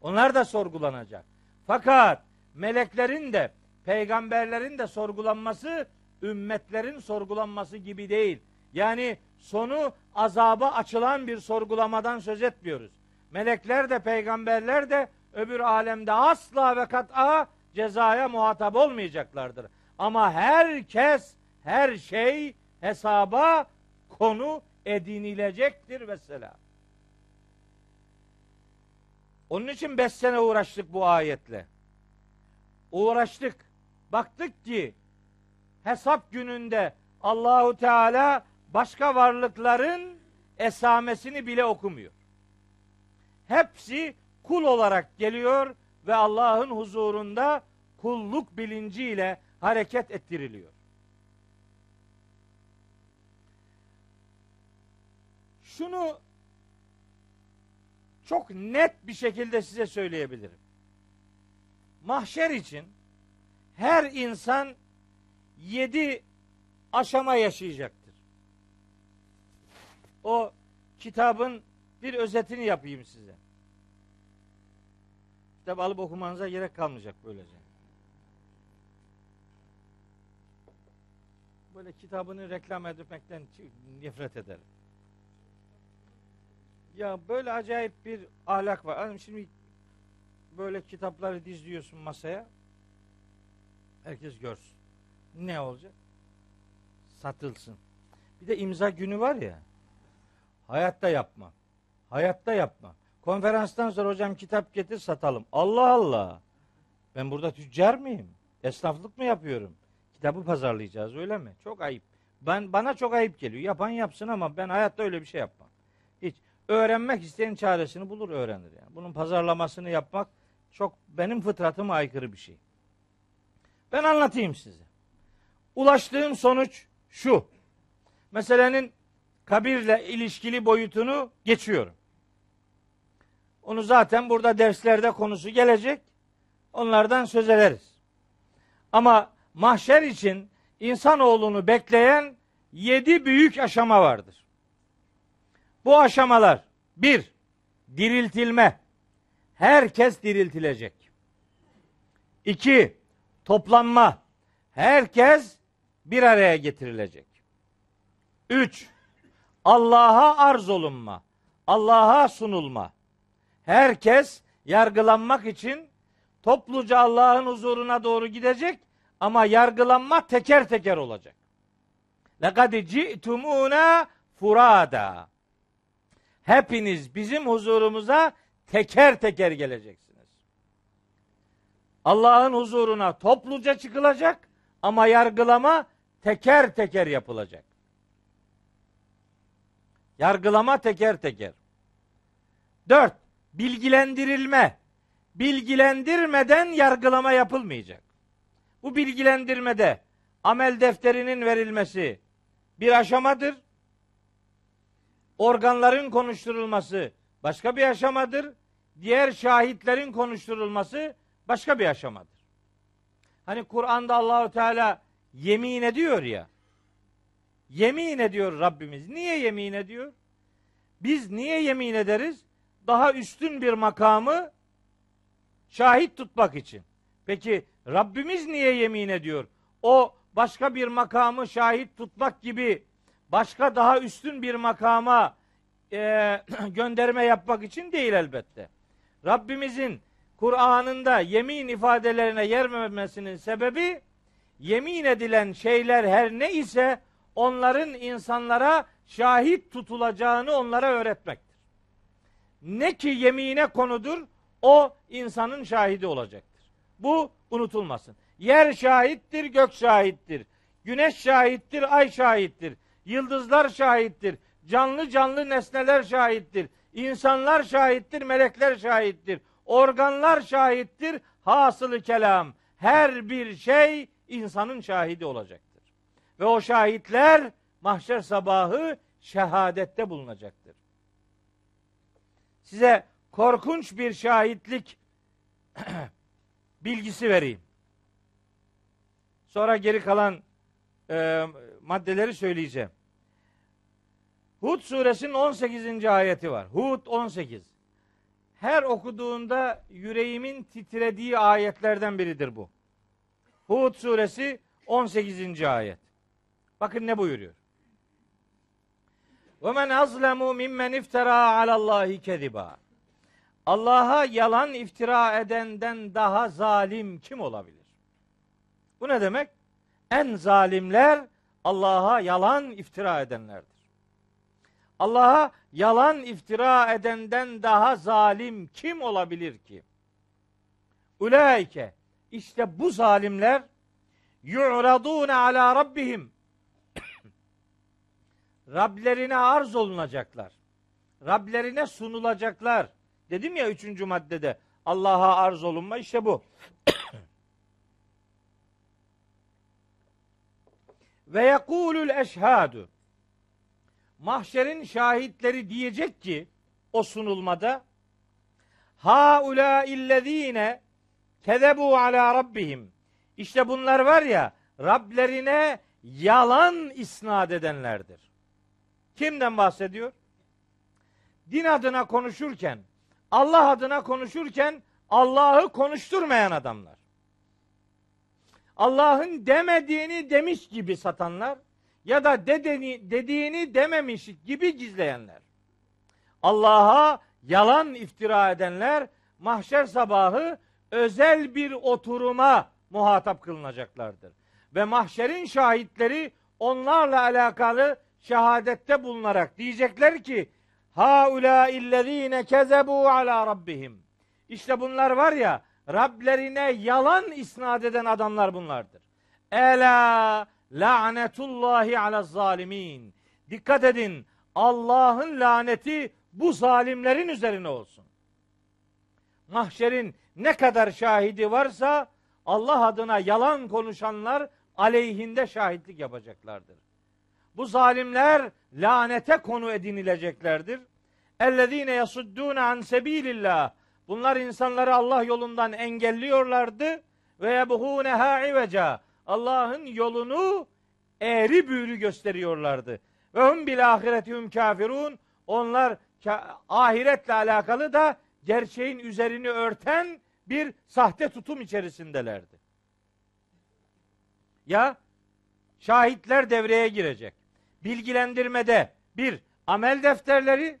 S1: Onlar da sorgulanacak. Fakat meleklerin de peygamberlerin de sorgulanması ümmetlerin sorgulanması gibi değil. Yani sonu azaba açılan bir sorgulamadan söz etmiyoruz. Melekler de peygamberler de öbür alemde asla ve kat'a cezaya muhatap olmayacaklardır. Ama herkes her şey hesaba konu edinilecektir mesela. Onun için beş sene uğraştık bu ayetle. Uğraştık. Baktık ki hesap gününde Allahu Teala başka varlıkların esamesini bile okumuyor. Hepsi kul olarak geliyor ve Allah'ın huzurunda kulluk bilinciyle hareket ettiriliyor. Şunu çok net bir şekilde size söyleyebilirim. Mahşer için her insan yedi aşama yaşayacaktır. O kitabın bir özetini yapayım size. Kitap alıp okumanıza gerek kalmayacak böylece. Böyle kitabını reklam etmekten nefret ederim. Ya böyle acayip bir ahlak var. Hanım şimdi böyle kitapları dizliyorsun masaya. Herkes görsün. Ne olacak? Satılsın. Bir de imza günü var ya. Hayatta yapma. Hayatta yapma. Konferanstan sonra hocam kitap getir satalım. Allah Allah. Ben burada tüccar mıyım? Esnaflık mı yapıyorum? Kitabı pazarlayacağız öyle mi? Çok ayıp. Ben bana çok ayıp geliyor. Yapan yapsın ama ben hayatta öyle bir şey yapmam. Hiç öğrenmek isteyen çaresini bulur öğrenir yani. Bunun pazarlamasını yapmak çok benim fıtratıma aykırı bir şey. Ben anlatayım size. Ulaştığım sonuç şu. Meselenin kabirle ilişkili boyutunu geçiyorum. Onu zaten burada derslerde konusu gelecek. Onlardan söz ederiz. Ama mahşer için insanoğlunu bekleyen yedi büyük aşama vardır. Bu aşamalar bir, diriltilme. Herkes diriltilecek. İki, toplanma. Herkes bir araya getirilecek. Üç, Allah'a arz olunma. Allah'a sunulma. Herkes yargılanmak için topluca Allah'ın huzuruna doğru gidecek ama yargılanma teker teker olacak. Lekad ci'tumuna furada. Hepiniz bizim huzurumuza teker teker geleceksiniz. Allah'ın huzuruna topluca çıkılacak ama yargılama teker teker yapılacak. Yargılama teker teker. Dört, bilgilendirilme. Bilgilendirmeden yargılama yapılmayacak. Bu bilgilendirmede amel defterinin verilmesi bir aşamadır. Organların konuşturulması başka bir aşamadır. Diğer şahitlerin konuşturulması başka bir aşamadır. Hani Kur'an'da Allahu Teala yemin ediyor ya. Yemin ediyor Rabbimiz. Niye yemin ediyor? Biz niye yemin ederiz? Daha üstün bir makamı şahit tutmak için. Peki Rabbimiz niye yemin ediyor? O başka bir makamı şahit tutmak gibi başka daha üstün bir makama e, gönderme yapmak için değil elbette. Rabbimizin Kur'an'ında yemin ifadelerine yer vermesinin sebebi yemin edilen şeyler her ne ise onların insanlara şahit tutulacağını onlara öğretmektir. Ne ki yemine konudur o insanın şahidi olacaktır. Bu unutulmasın. Yer şahittir, gök şahittir. Güneş şahittir, ay şahittir. Yıldızlar şahittir. Canlı canlı nesneler şahittir. İnsanlar şahittir, melekler şahittir. Organlar şahittir. Hasılı kelam. Her bir şey insanın şahidi olacaktır. Ve o şahitler mahşer sabahı şehadette bulunacaktır. Size korkunç bir şahitlik bilgisi vereyim. Sonra geri kalan e, maddeleri söyleyeceğim. Hud suresinin 18. ayeti var. Hud 18. Her okuduğunda yüreğimin titrediği ayetlerden biridir bu. Hud suresi 18. ayet. Bakın ne buyuruyor. Ve men azlemu mimmen iftara alallahi kediba. Allah'a yalan iftira edenden daha zalim kim olabilir? Bu ne demek? En zalimler Allah'a yalan iftira edenlerdir. Allah'a yalan iftira edenden daha zalim kim olabilir ki? Ulaike işte bu zalimler yu'radun ala rabbihim Rablerine arz olunacaklar. Rablerine sunulacaklar. Dedim ya üçüncü maddede Allah'a arz olunma işte bu. Ve yekulul eşhadu mahşerin şahitleri diyecek ki o sunulmada ha ula illezine kezebu ala rabbihim işte bunlar var ya Rablerine yalan isnat edenlerdir. Kimden bahsediyor? Din adına konuşurken, Allah adına konuşurken Allah'ı konuşturmayan adamlar. Allah'ın demediğini demiş gibi satanlar ya da dedeni, dediğini dememiş gibi gizleyenler. Allah'a yalan iftira edenler mahşer sabahı özel bir oturuma muhatap kılınacaklardır. Ve mahşerin şahitleri onlarla alakalı şehadette bulunarak diyecekler ki haula illezine kezebu ala rabbihim. İşte bunlar var ya Rablerine yalan isnat eden adamlar bunlardır. Ela lanetullahi ala zalimin. Dikkat edin. Allah'ın laneti bu zalimlerin üzerine olsun. Mahşerin ne kadar şahidi varsa Allah adına yalan konuşanlar aleyhinde şahitlik yapacaklardır. Bu zalimler lanete konu edinileceklerdir. Ellezine yasuddune an sebilillah. Bunlar insanları Allah yolundan engelliyorlardı ve yebhuneha iveca. Allah'ın yolunu eğri büğrü gösteriyorlardı. Ve hum bil ahiretihum kafirun. Onlar ahiretle alakalı da gerçeğin üzerini örten bir sahte tutum içerisindelerdi. Ya şahitler devreye girecek. Bilgilendirmede bir amel defterleri,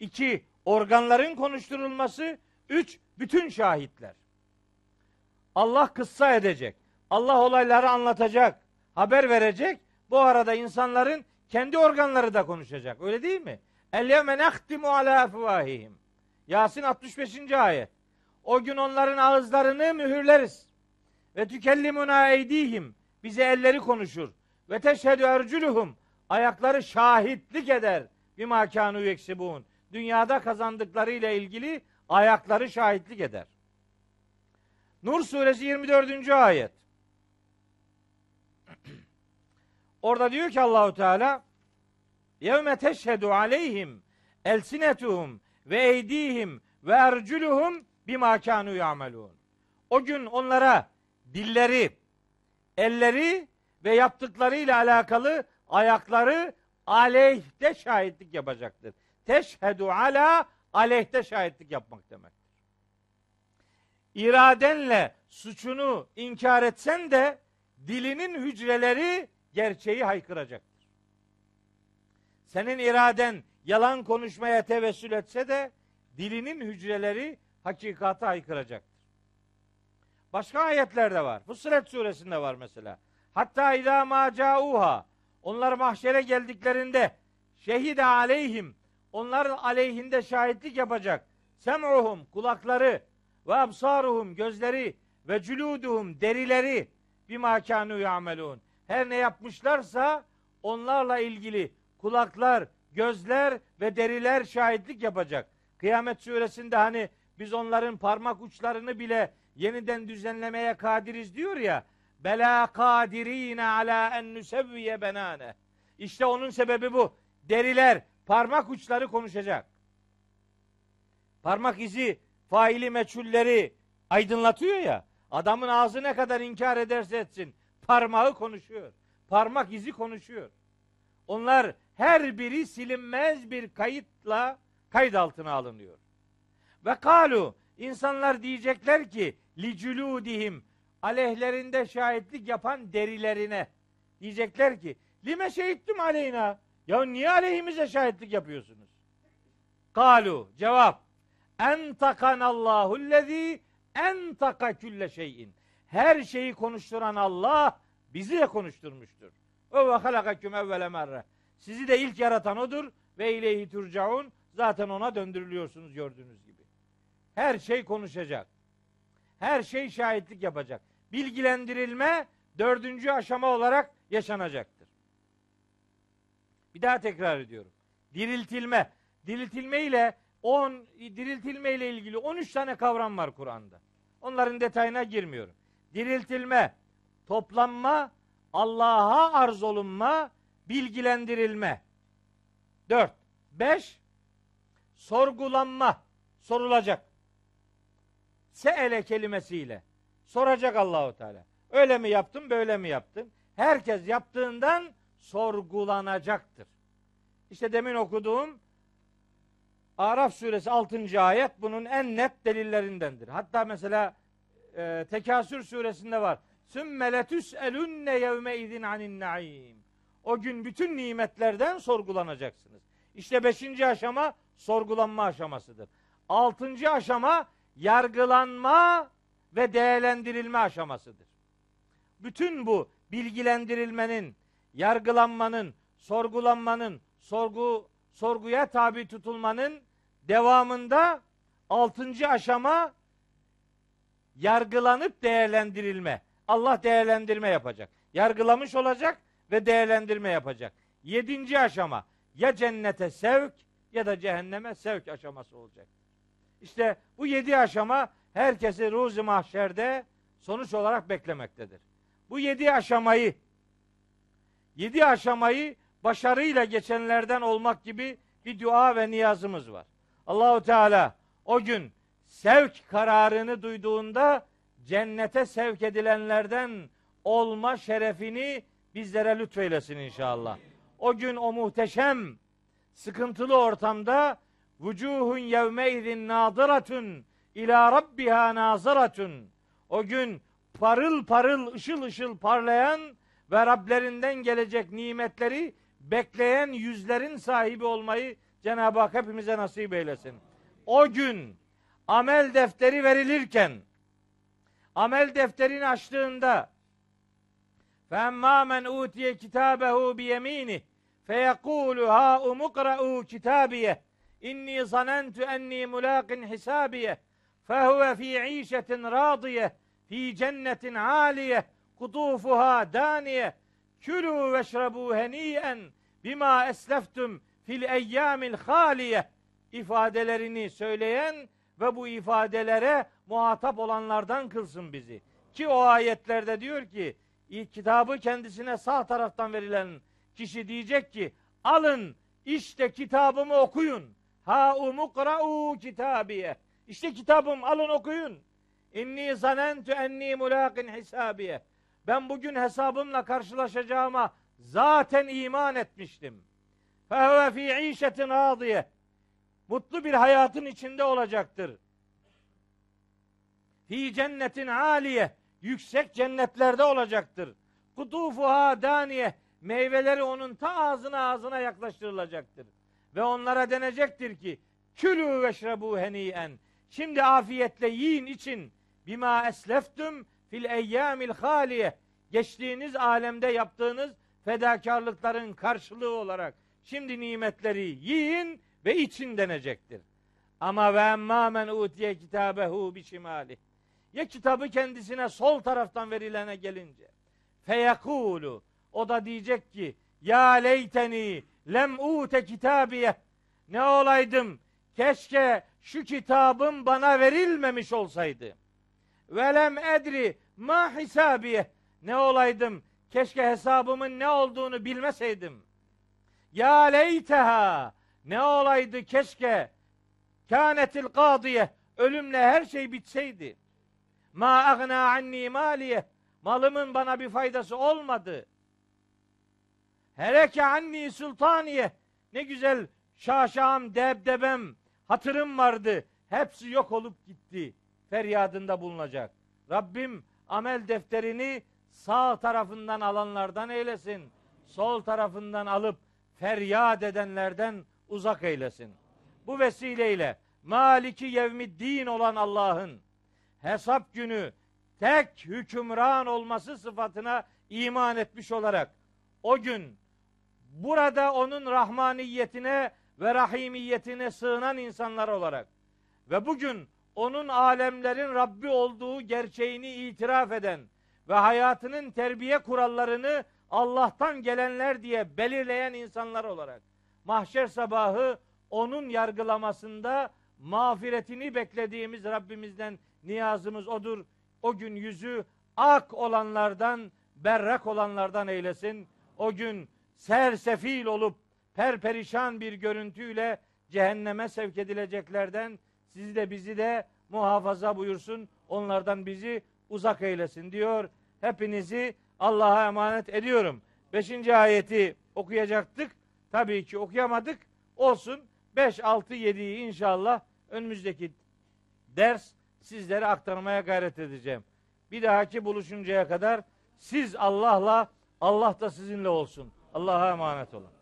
S1: iki organların konuşturulması, üç bütün şahitler. Allah kıssa edecek. Allah olayları anlatacak, haber verecek. Bu arada insanların kendi organları da konuşacak. Öyle değil mi? El yevme nehtimu ala efvahihim. Yasin 65. ayet. O gün onların ağızlarını mühürleriz. Ve tükellimuna eydihim. Bize elleri konuşur. Ve teşhedü erculuhum. Ayakları şahitlik eder. Bir makanu yeksibun. Dünyada kazandıklarıyla ilgili ayakları şahitlik eder. Nur suresi 24. ayet. Orada diyor ki Allahu Teala Yevme teşhedü aleyhim elsinetuhum ve eydihim ve erculuhum bima kanu yamelun. O gün onlara dilleri, elleri ve yaptıklarıyla alakalı ayakları aleyhte şahitlik yapacaktır. Teşhedü ala aleyhte şahitlik yapmak demektir. İradenle suçunu inkar etsen de dilinin hücreleri gerçeği haykıracaktır. Senin iraden yalan konuşmaya tevessül etse de dilinin hücreleri hakikati haykıracaktır. Başka ayetler de var. Fussilet suresinde var mesela. Hatta idâ mâ câuha. Onlar mahşere geldiklerinde şehide aleyhim. Onlar aleyhinde şahitlik yapacak. Sem'uhum kulakları ve absaruhum gözleri ve culuduhum derileri bima kânû ya'melûn. Her ne yapmışlarsa onlarla ilgili kulaklar, gözler ve deriler şahitlik yapacak. Kıyamet suresinde hani biz onların parmak uçlarını bile yeniden düzenlemeye kadiriz diyor ya. Bela kadirine ala en nusevviye benane. İşte onun sebebi bu. Deriler, parmak uçları konuşacak. Parmak izi faili meçhulleri aydınlatıyor ya. Adamın ağzı ne kadar inkar ederse etsin parmağı konuşuyor. Parmak izi konuşuyor. Onlar her biri silinmez bir kayıtla kayıt altına alınıyor. Ve kalu insanlar diyecekler ki licüludihim aleyhlerinde şahitlik yapan derilerine diyecekler ki lime şehittim aleyna ya niye aleyhimize şahitlik yapıyorsunuz? Kalu cevap en takanallahu lezi en taka külle şeyin her şeyi konuşturan Allah bizi de konuşturmuştur. Ve ve halakaküm evvele merre. Sizi de ilk yaratan odur ve ileyhi turcaun. Zaten ona döndürülüyorsunuz gördüğünüz gibi. Her şey konuşacak. Her şey şahitlik yapacak. Bilgilendirilme dördüncü aşama olarak yaşanacaktır. Bir daha tekrar ediyorum. Diriltilme. Diriltilme ile 10 diriltilme ile ilgili 13 tane kavram var Kur'an'da. Onların detayına girmiyorum. Diriltilme, toplanma, Allah'a arz olunma, bilgilendirilme. 4. 5. Sorgulanma, sorulacak. Seele kelimesiyle soracak Allahu Teala. Öyle mi yaptın, böyle mi yaptın? Herkes yaptığından sorgulanacaktır. İşte demin okuduğum Araf suresi 6. ayet bunun en net delillerindendir. Hatta mesela e, Tekasür suresinde var. Sümme letüs'elünne yevme izin anin naim. O gün bütün nimetlerden sorgulanacaksınız. İşte beşinci aşama sorgulanma aşamasıdır. Altıncı aşama yargılanma ve değerlendirilme aşamasıdır. Bütün bu bilgilendirilmenin, yargılanmanın, sorgulanmanın, sorgu sorguya tabi tutulmanın devamında altıncı aşama yargılanıp değerlendirilme. Allah değerlendirme yapacak. Yargılamış olacak ve değerlendirme yapacak. Yedinci aşama ya cennete sevk ya da cehenneme sevk aşaması olacak. İşte bu yedi aşama herkesi ruzi mahşerde sonuç olarak beklemektedir. Bu yedi aşamayı yedi aşamayı başarıyla geçenlerden olmak gibi bir dua ve niyazımız var. Allahu Teala o gün sevk kararını duyduğunda cennete sevk edilenlerden olma şerefini bizlere lütfeylesin inşallah. O gün o muhteşem sıkıntılı ortamda vucuhun yevmeydin nadiratun ila rabbiha naziratun. O gün parıl parıl ışıl ışıl parlayan ve Rablerinden gelecek nimetleri bekleyen yüzlerin sahibi olmayı Cenab-ı Hak hepimize nasip eylesin. O gün amel defteri verilirken amel defterini açtığında فَاَمَّا مَنْ اُوْتِيَ كِتَابَهُ بِيَم۪ينِهِ فَيَقُولُ هَا اُمُقْرَؤُوا كِتَابِيَهِ اِنِّي ظَنَنْتُ اَنِّي مُلَاقٍ حِسَابِيَهِ فَهُوَ ف۪ي عِيشَةٍ رَاضِيَةٍ ف۪ي جَنَّةٍ عَالِيَةٍ قُطُوفُهَا دَانِيَةٍ كُلُوا وَاشْرَبُوا هَن۪يئًا بِمَا اَسْلَفْتُمْ fil eyyamil haliye ifadelerini söyleyen ve bu ifadelere muhatap olanlardan kılsın bizi. Ki o ayetlerde diyor ki kitabı kendisine sağ taraftan verilen kişi diyecek ki alın işte kitabımı okuyun. Ha umukra'u kitabiye. İşte kitabım alın okuyun. İnni zanentu enni mulaqin hisabiye. Ben bugün hesabımla karşılaşacağıma zaten iman etmiştim. Fehuve fi işetin radiye. Mutlu bir hayatın içinde olacaktır. Fi cennetin aliye. Yüksek cennetlerde olacaktır. Kutufuha daniye. Meyveleri onun ta ağzına ağzına yaklaştırılacaktır. Ve onlara denecektir ki külü veşrebu heniyen. Şimdi afiyetle yiyin için bima esleftüm fil eyyamil haliye. Geçtiğiniz alemde yaptığınız fedakarlıkların karşılığı olarak şimdi nimetleri yiyin ve için denecektir. Ama ve emmâ men utiye kitabehu bişimali. Ya kitabı kendisine sol taraftan verilene gelince. Feyekulu. O da diyecek ki ya leyteni lem ute kitabiye. Ne olaydım keşke şu kitabım bana verilmemiş olsaydı. Ve lem edri ma hisabiye. Ne olaydım keşke hesabımın ne olduğunu bilmeseydim. Ya leyteha ne olaydı keşke kânetil kâdiye ölümle her şey bitseydi. Ma agna anni maliye malımın bana bir faydası olmadı. Heleke anni sultaniye ne güzel şaşam debdebem hatırım vardı. Hepsi yok olup gitti. Feryadında bulunacak. Rabbim amel defterini sağ tarafından alanlardan eylesin. Sol tarafından alıp feryat edenlerden uzak eylesin. Bu vesileyle Maliki yevmiddin olan Allah'ın hesap günü tek hükümran olması sıfatına iman etmiş olarak o gün burada onun rahmaniyetine ve rahimiyetine sığınan insanlar olarak ve bugün onun alemlerin Rabbi olduğu gerçeğini itiraf eden ve hayatının terbiye kurallarını Allah'tan gelenler diye belirleyen insanlar olarak mahşer sabahı onun yargılamasında mağfiretini beklediğimiz Rabbimizden niyazımız odur. O gün yüzü ak olanlardan, berrak olanlardan eylesin. O gün sersefil olup perperişan bir görüntüyle cehenneme sevk edileceklerden sizi de bizi de muhafaza buyursun. Onlardan bizi uzak eylesin diyor. Hepinizi Allah'a emanet ediyorum. Beşinci ayeti okuyacaktık. Tabii ki okuyamadık. Olsun. 5, 6, 7'yi inşallah önümüzdeki ders sizlere aktarmaya gayret edeceğim. Bir dahaki buluşuncaya kadar siz Allah'la Allah da sizinle olsun. Allah'a emanet olun.